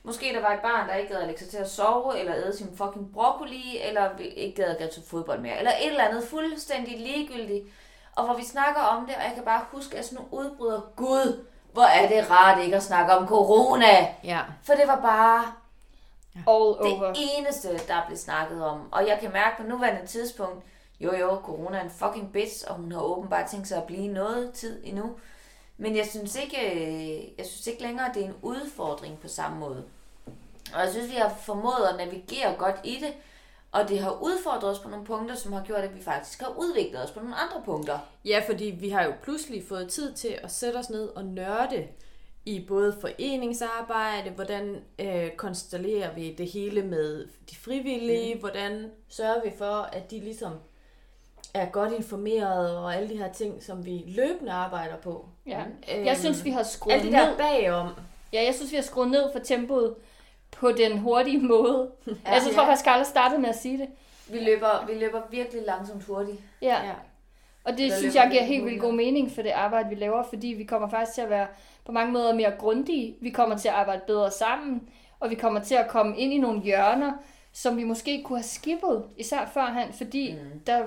Måske der var et barn, der ikke gad at lægge sig til at sove, eller æde sin fucking broccoli, eller ikke gad at gå til fodbold mere, eller et eller andet fuldstændig ligegyldigt. Og hvor vi snakker om det, og jeg kan bare huske, at sådan nogle udbryder, Gud, hvor er det rart ikke at snakke om corona. Ja. For det var bare All det over. eneste, der blev snakket om. Og jeg kan mærke på nuværende tidspunkt, jo jo, corona er en fucking bitch, og hun har åbenbart tænkt sig at blive noget tid endnu. Men jeg synes ikke, øh, jeg synes ikke længere, at det er en udfordring på samme måde. Og jeg synes, vi har formået at navigere godt i det, og det har udfordret os på nogle punkter, som har gjort, at vi faktisk har udviklet os på nogle andre punkter. Ja, fordi vi har jo pludselig fået tid til at sætte os ned og nørde i både foreningsarbejde, hvordan øh, konstellerer vi det hele med de frivillige, mm. hvordan sørger vi for, at de ligesom er godt informeret og alle de her ting, som vi løbende arbejder på. Ja. Øhm, Jeg synes, vi har skruet Alt det ned. der bagom. Ja, jeg synes, vi har skruet ned for tempoet på den hurtige <laughs> måde. Ja, jeg tror ja. faktisk, Carla startede med at sige det. Vi løber, vi løber virkelig langsomt hurtigt. Ja. Ja. Og det Der synes jeg giver helt vildt god mening for det arbejde, vi laver, fordi vi kommer faktisk til at være på mange måder mere grundige. Vi kommer til at arbejde bedre sammen, og vi kommer til at komme ind i nogle hjørner, som vi måske kunne have skippet, især førhen, fordi mm. der,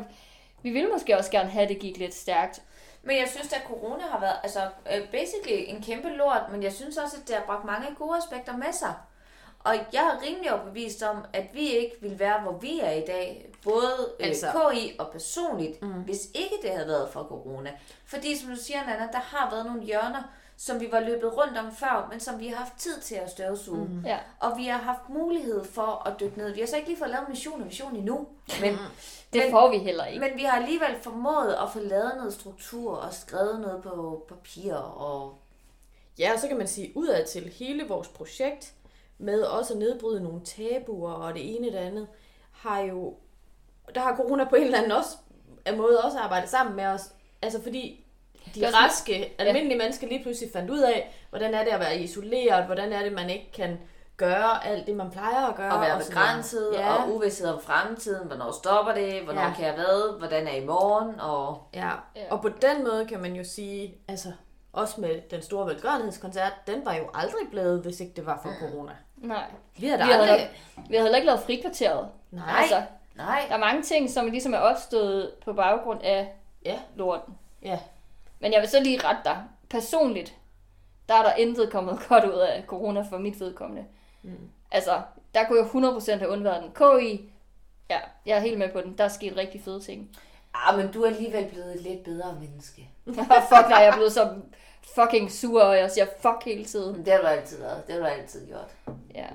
vi ville måske også gerne have, at det gik lidt stærkt. Men jeg synes, at corona har været altså, øh, basically en kæmpe lort, men jeg synes også, at det har bragt mange gode aspekter med sig. Og jeg er rimelig overbevist om, at vi ikke ville være, hvor vi er i dag, både altså, Altså- KI og personligt, mm. hvis ikke det havde været for corona. Fordi, som du siger, Nana, der har været nogle hjørner, som vi var løbet rundt om før, men som vi har haft tid til at støvsuge. Mm. Ja. Og vi har haft mulighed for at dykke ned. Vi har så ikke lige fået lavet mission og vision endnu, men, Det Men- får vi heller ikke. men vi har alligevel formået at få lavet noget struktur og skrevet noget på papir. Og Ja, og så kan man sige, udad til hele vores projekt, med også at nedbryde nogle tabuer og det ene og det andet, har jo, der har corona på en eller anden også, af måde også arbejdet sammen med os. Altså fordi de raske, almindelige mennesker lige pludselig fandt ud af, hvordan er det at være isoleret, hvordan er det, man ikke kan gøre alt det, man plejer at gøre. at være og begrænset, Ja. og uvidshed om fremtiden. Hvornår stopper det? Hvornår Ja. ja. kan jeg hvad? Hvordan er i morgen? Og Ja. Ja. og på den måde kan man jo sige, altså også med den store velgørenhedskoncert, den var jo aldrig blevet, hvis ikke det var for corona. Nej. Vi havde Vi havde, aldrig... heller, vi havde heller ikke lavet frikvarteret. Nej. Altså, Nej. Der er mange ting, som ligesom er opstået på baggrund af Ja. lorten. Ja. Men jeg vil så lige rette dig. Personligt, der er der intet kommet <laughs> godt ud af corona for mit vedkommende. Mm. Altså, der kunne jeg 100% have undværet den. KI, ja, jeg er helt med på den. Der er sket rigtig fede ting. Ah, men du er alligevel blevet et lidt bedre menneske. <laughs> fuck, nej, jeg er blevet så fucking sur, og jeg siger fuck hele tiden. Det har du altid været. Det har du altid gjort. Ja.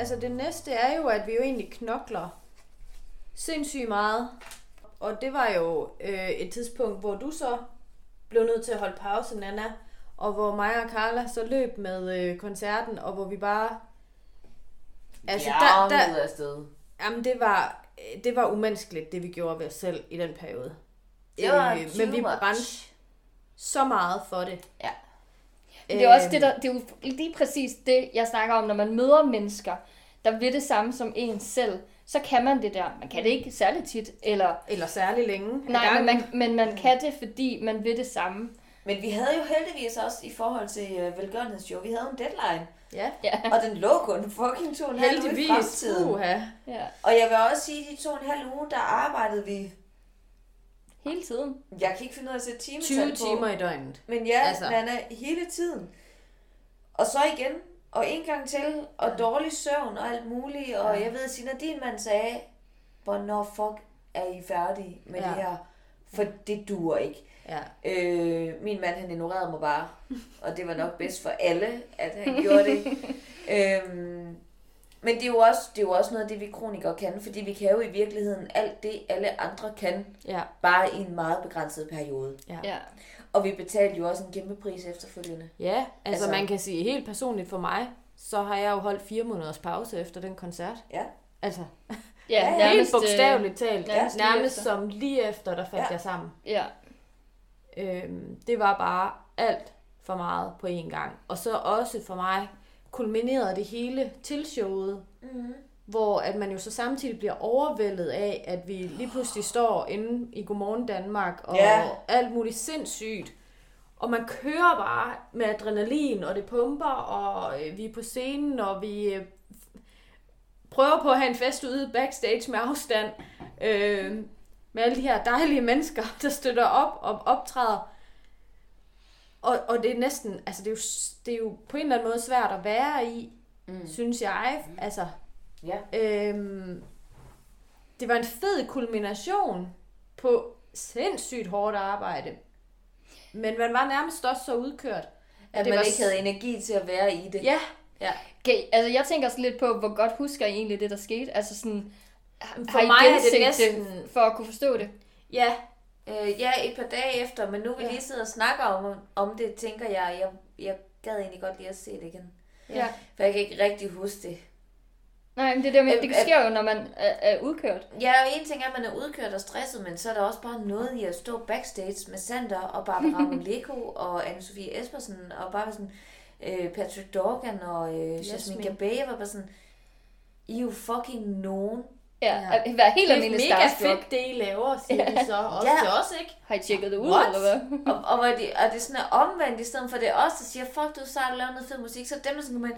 Altså det næste er jo, at vi jo egentlig knokler sindssygt meget. Og det var jo øh, et tidspunkt, hvor du så blev nødt til at holde pause, Nana. Og hvor mig og Carla så løb med øh, koncerten, og hvor vi bare... Altså, ja, der, der, ud af sted. jamen, det var, det var umenneskeligt, det vi gjorde ved os selv i den periode. Det var Øh, men vi brændte så meget for det. Ja. Men det er også Øhm, det, der, det er jo lige præcis det, jeg snakker om, når man møder mennesker, der vil det samme som en selv, så kan man det der. Man kan det ikke særlig tit, eller... Eller særlig længe. Nej, men man, men man kan det, fordi man vil det samme. Men vi havde jo heldigvis også i forhold til øh, vi havde en deadline. Ja, Ja. Og den lå kun fucking to og en halv uge i heldigvis. fremtiden. Uha. ja. Og jeg vil også sige, at de to og en halv uge, der arbejdede vi... Hele tiden. Jeg kan ikke finde ud af at sætte timetal 20 på. timer i døgnet. Men ja, Altså. Nana, hele tiden. Og så igen, og en gang til, og dårlig søvn og alt muligt. Og jeg ved, at Sina, din mand sagde, hvornår fuck er I færdige med Ja. ja. det her? For det duer ikke. Ja. Øh, min mand, han ignorerede mig bare. Og det var nok bedst for alle, at han gjorde det. <laughs> øhm, men det er, jo også, det er jo også noget af det, vi kronikere kan. Fordi vi kan jo i virkeligheden alt det, alle andre kan. Ja. Bare i en meget begrænset periode. Ja. Og vi betalte jo også en kæmpe pris efterfølgende. Ja, altså, Altså- man kan sige helt personligt for mig, så har jeg jo holdt fire måneders pause efter den koncert. Ja. Altså, Ja, Ja, <laughs> helt bogstaveligt talt. nærmest Nærmest, lige nærmest efter. som lige efter, der faldt Ja. ja. jeg sammen. Øh, ja. Øhm, det var bare alt for meget på én gang. Og så også for mig kulminerede det hele til showet, Mm-hmm. hvor at man jo så samtidig bliver overvældet af, at vi lige pludselig står inde i Godmorgen Danmark, og Ja. alt muligt sindssygt. Og man kører bare med adrenalin, og det pumper, og øh, vi er på scenen, og vi øh, prøver på at have en fest ude backstage med afstand. Øh, med alle de her dejlige mennesker, <laughs> der støtter op og optræder. Og, og det er næsten, altså det er, jo, det er jo på en eller anden måde svært at være i, mm. synes jeg. Altså, Ja. Øhm, det var en fed kulmination på sindssygt hårdt arbejde. Men man var nærmest også så udkørt. At det man var ikke havde energi til at være i det. Ja, ja. Okay, altså jeg tænker også lidt på, hvor godt husker I egentlig det, der skete? Altså sådan, For har I mig er det næsten... det, for at kunne forstå det? Ja, Øh, ja, et par dage efter, men nu vi Ja. lige sidder og snakker om, om det, tænker jeg, jeg, jeg gad egentlig godt lige at se det igen. Ja. For jeg kan ikke rigtig huske det. Nej, men det, der med, Øh, det øh, sker jo, når man er, er udkørt. Ja, og en ting er, at man er udkørt og stresset, men så er der også bare noget i at stå backstage med Sander og Barbara <laughs> Moleko og Anne-Sophie Espersen og bare sådan øh, Patrick Dorgan og øh, Jasmine Jasmin. Gabay. Var bare sådan, I er jo fucking nogen. Ja, Ja. at være helt det er almindelig mega starstruck. fedt, det I laver, siger de så også Ja. til os, ikke? Har I tjekket det ud, What? eller hvad? Og, og, hvor de, og det er sådan omvendt, i stedet for det er os, der siger, fuck, du er sejt, laver noget fed musik, så er dem, der sådan, men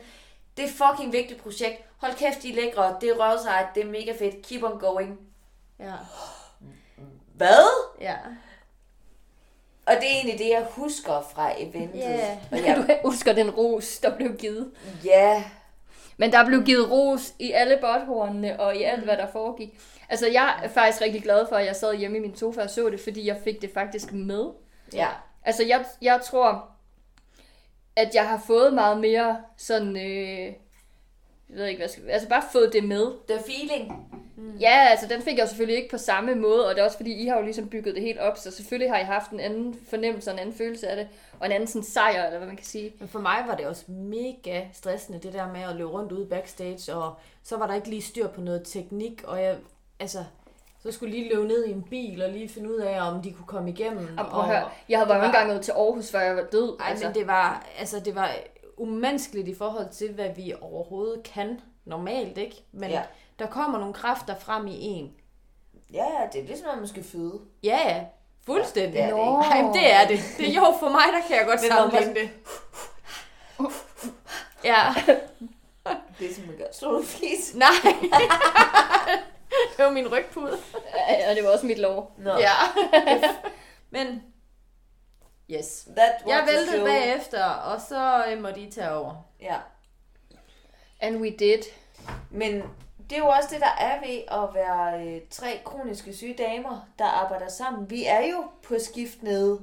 det er fucking vigtigt projekt. Hold kæft, de er lækre, det er røvsejt, det er mega fedt, keep on going. Ja. Hvad? Ja. Og det er egentlig det, jeg husker fra eventet. Ja. Og <laughs> Du jeg, husker den ros, der blev givet. ja, Men der blev givet ros i alle botthornene og i alt, hvad der foregik. Altså, jeg er faktisk rigtig glad for, at jeg sad hjemme i min sofa og så det, fordi jeg fik det faktisk med. ja. Altså, jeg, jeg tror, at jeg har fået meget mere sådan... Øh, jeg ved ikke, hvad jeg skal... Altså, bare fået det med. The feeling. Ja, altså, den fik jeg selvfølgelig ikke på samme måde, og det er også fordi, I har jo ligesom bygget det helt op, så selvfølgelig har I haft en anden fornemmelse og en anden følelse af det, og en anden sådan sejr, eller hvad man kan sige. Men for mig var det også mega stressende, det der med at løbe rundt ude backstage, og så var der ikke lige styr på noget teknik, og jeg, altså, så skulle lige løbe ned i en bil og lige finde ud af, om de kunne komme igennem. Og prøv at høre, jeg havde været var- engang nået til Aarhus, før jeg var død. Ej, altså. men det var, altså, det var umenneskeligt i forhold til, hvad vi overhovedet kan normalt, ikke? Men Ja. ja. der kommer nogle kræfter frem i en. Ja, det er ligesom, at man skal føde. Ja, ja. Fuldstændig. Ja, det er det men det er det. det. Jo, for mig, der kan jeg godt sammenligne det. Ja, Det er som man gør. Slå du fis? nej. <laughs> det var min rygpude. Ja, og det var også mit lov. Nå. Ja. <laughs> Men, yes. That Jeg væltede show. bagefter, og så øh, må de tage over. Ja. And we did. Men det er jo også det, der er ved at være øh, tre kroniske syge damer, der arbejder sammen. Vi er jo på skift nede.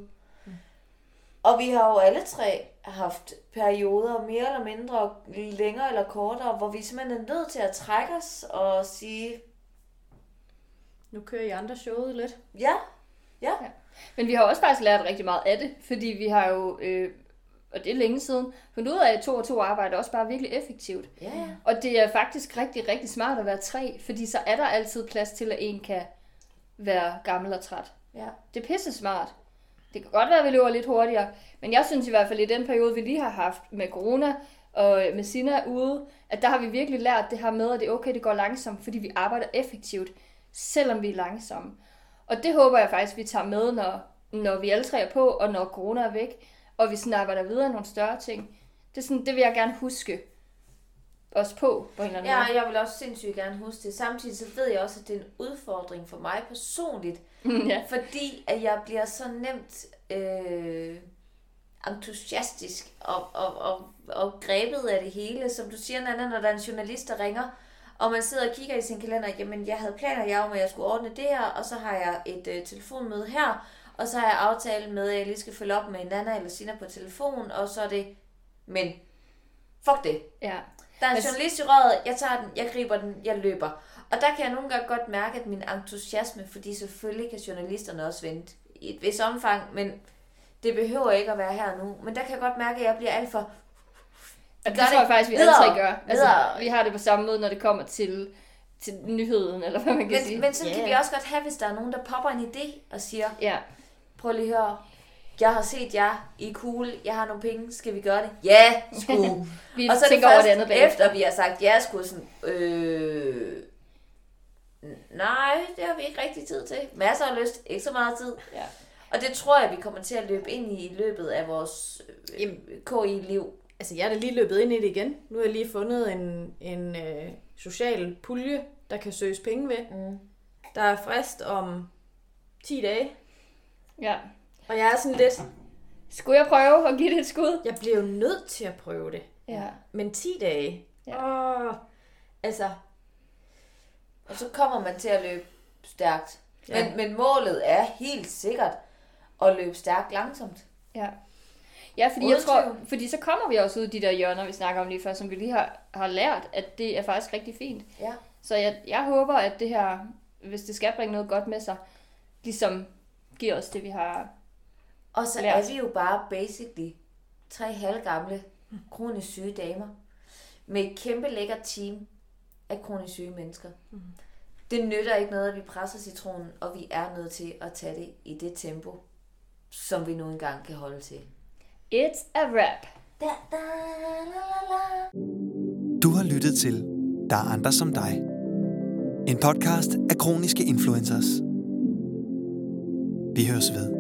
Og vi har jo alle tre haft perioder, mere eller mindre, længere eller kortere, hvor vi simpelthen er nødt til at trække os og sige, Nu kører I andre showet lidt. ja, ja, Men vi har også faktisk lært rigtig meget af det, fordi vi har jo, øh, og det er længe siden, fundet ud af, at to og to arbejder også bare virkelig effektivt. ja, ja. Og det er faktisk rigtig, rigtig smart at være tre, fordi så er der altid plads til, at en kan være gammel og træt. ja. Det er pisse smart. Det kan godt være, at vi løber lidt hurtigere, men jeg synes i hvert fald i den periode, vi lige har haft med corona og med Sina ude, at der har vi virkelig lært det her med, at det er okay, det går langsomt, fordi vi arbejder effektivt, selvom vi er langsomme. Og det håber jeg faktisk, vi tager med, når, når vi alle tre er på, og når corona er væk, og vi sådan arbejder videre nogle større ting. Det, er sådan, det vil jeg gerne huske os på, på en eller anden Ja, måde. jeg vil også sindssygt gerne huske det. Samtidig så ved jeg også, at det er en udfordring for mig personligt, <laughs> ja. Fordi at jeg bliver så nemt øh, entusiastisk og, og, og, og grebet af det hele. Som du siger, Nana, når der er en journalist, der ringer, og man sidder og kigger i sin kalender, jamen jeg havde planer jeg om, at jeg skulle ordne det her, og så har jeg et øh, telefonmøde her, og så har jeg aftalt med, at jeg lige skal følge op med Nana eller Sina på telefon, og så er det, men fuck det. ja. Der er en Men- journalist i røret, jeg tager den, jeg griber den, jeg løber. Og der kan jeg nogle gange godt mærke, at min entusiasme, fordi selvfølgelig kan journalisterne også vente i et vis omfang, men det behøver ikke at være her nu. Men der kan jeg godt mærke, at jeg bliver alt for... Og det Gør tror jeg det. faktisk, vi alle Videre. tre gør. Altså, vi har det på samme måde, når det kommer til, til nyheden, eller hvad man kan sige. Men, men sådan Ja. kan vi også godt have, hvis der er nogen, der popper en idé og siger, Ja, prøv lige at høre, jeg har set jer, I er cool, jeg har nogle penge, skal vi gøre det? Ja, sgu. <laughs> vi og så er det tænker over først det andet bagefter. efter, vi har sagt ja, sgu sådan, øh, nej, det har vi ikke rigtig tid til. Masser af lyst, ikke så meget tid. Ja. Og det tror jeg, vi kommer til at løbe ind i i løbet af vores øh. KI-liv. Altså, jeg er da lige løbet ind i det igen. Nu har jeg lige fundet en, en øh, social pulje, der kan søges penge ved. Mm. Der er frist om 10 dage. Ja. Og jeg er sådan lidt, Skulle jeg prøve at give det et skud? jeg bliver jo nødt til at prøve det. Ja. Men 10 dage? Ja. Åh, altså, Og så kommer man til at løbe stærkt. Ja. Men, men målet er helt sikkert at løbe stærkt langsomt. Ja. Ja, fordi Uden jeg tror, fordi så kommer vi også ud i de der hjørner, vi snakker om lige før, som vi lige har, har lært, at det er faktisk rigtig fint. Ja. Så jeg, jeg håber, at det her, hvis det skal bringe noget godt med sig, ligesom giver os det, vi har... Og så Lært. er vi jo bare basically tre halvgamle kronisk syge damer med et kæmpe lækkert team af kronisk syge mennesker. Mhm. Det nytter ikke noget, at vi presser citronen, og vi er nødt til at tage det i det tempo, som vi nu engang kan holde til. It's a wrap. Da, da, la, la, la. Du har lyttet til Der er andre som dig. En podcast af kroniske influencers. Vi høres ved.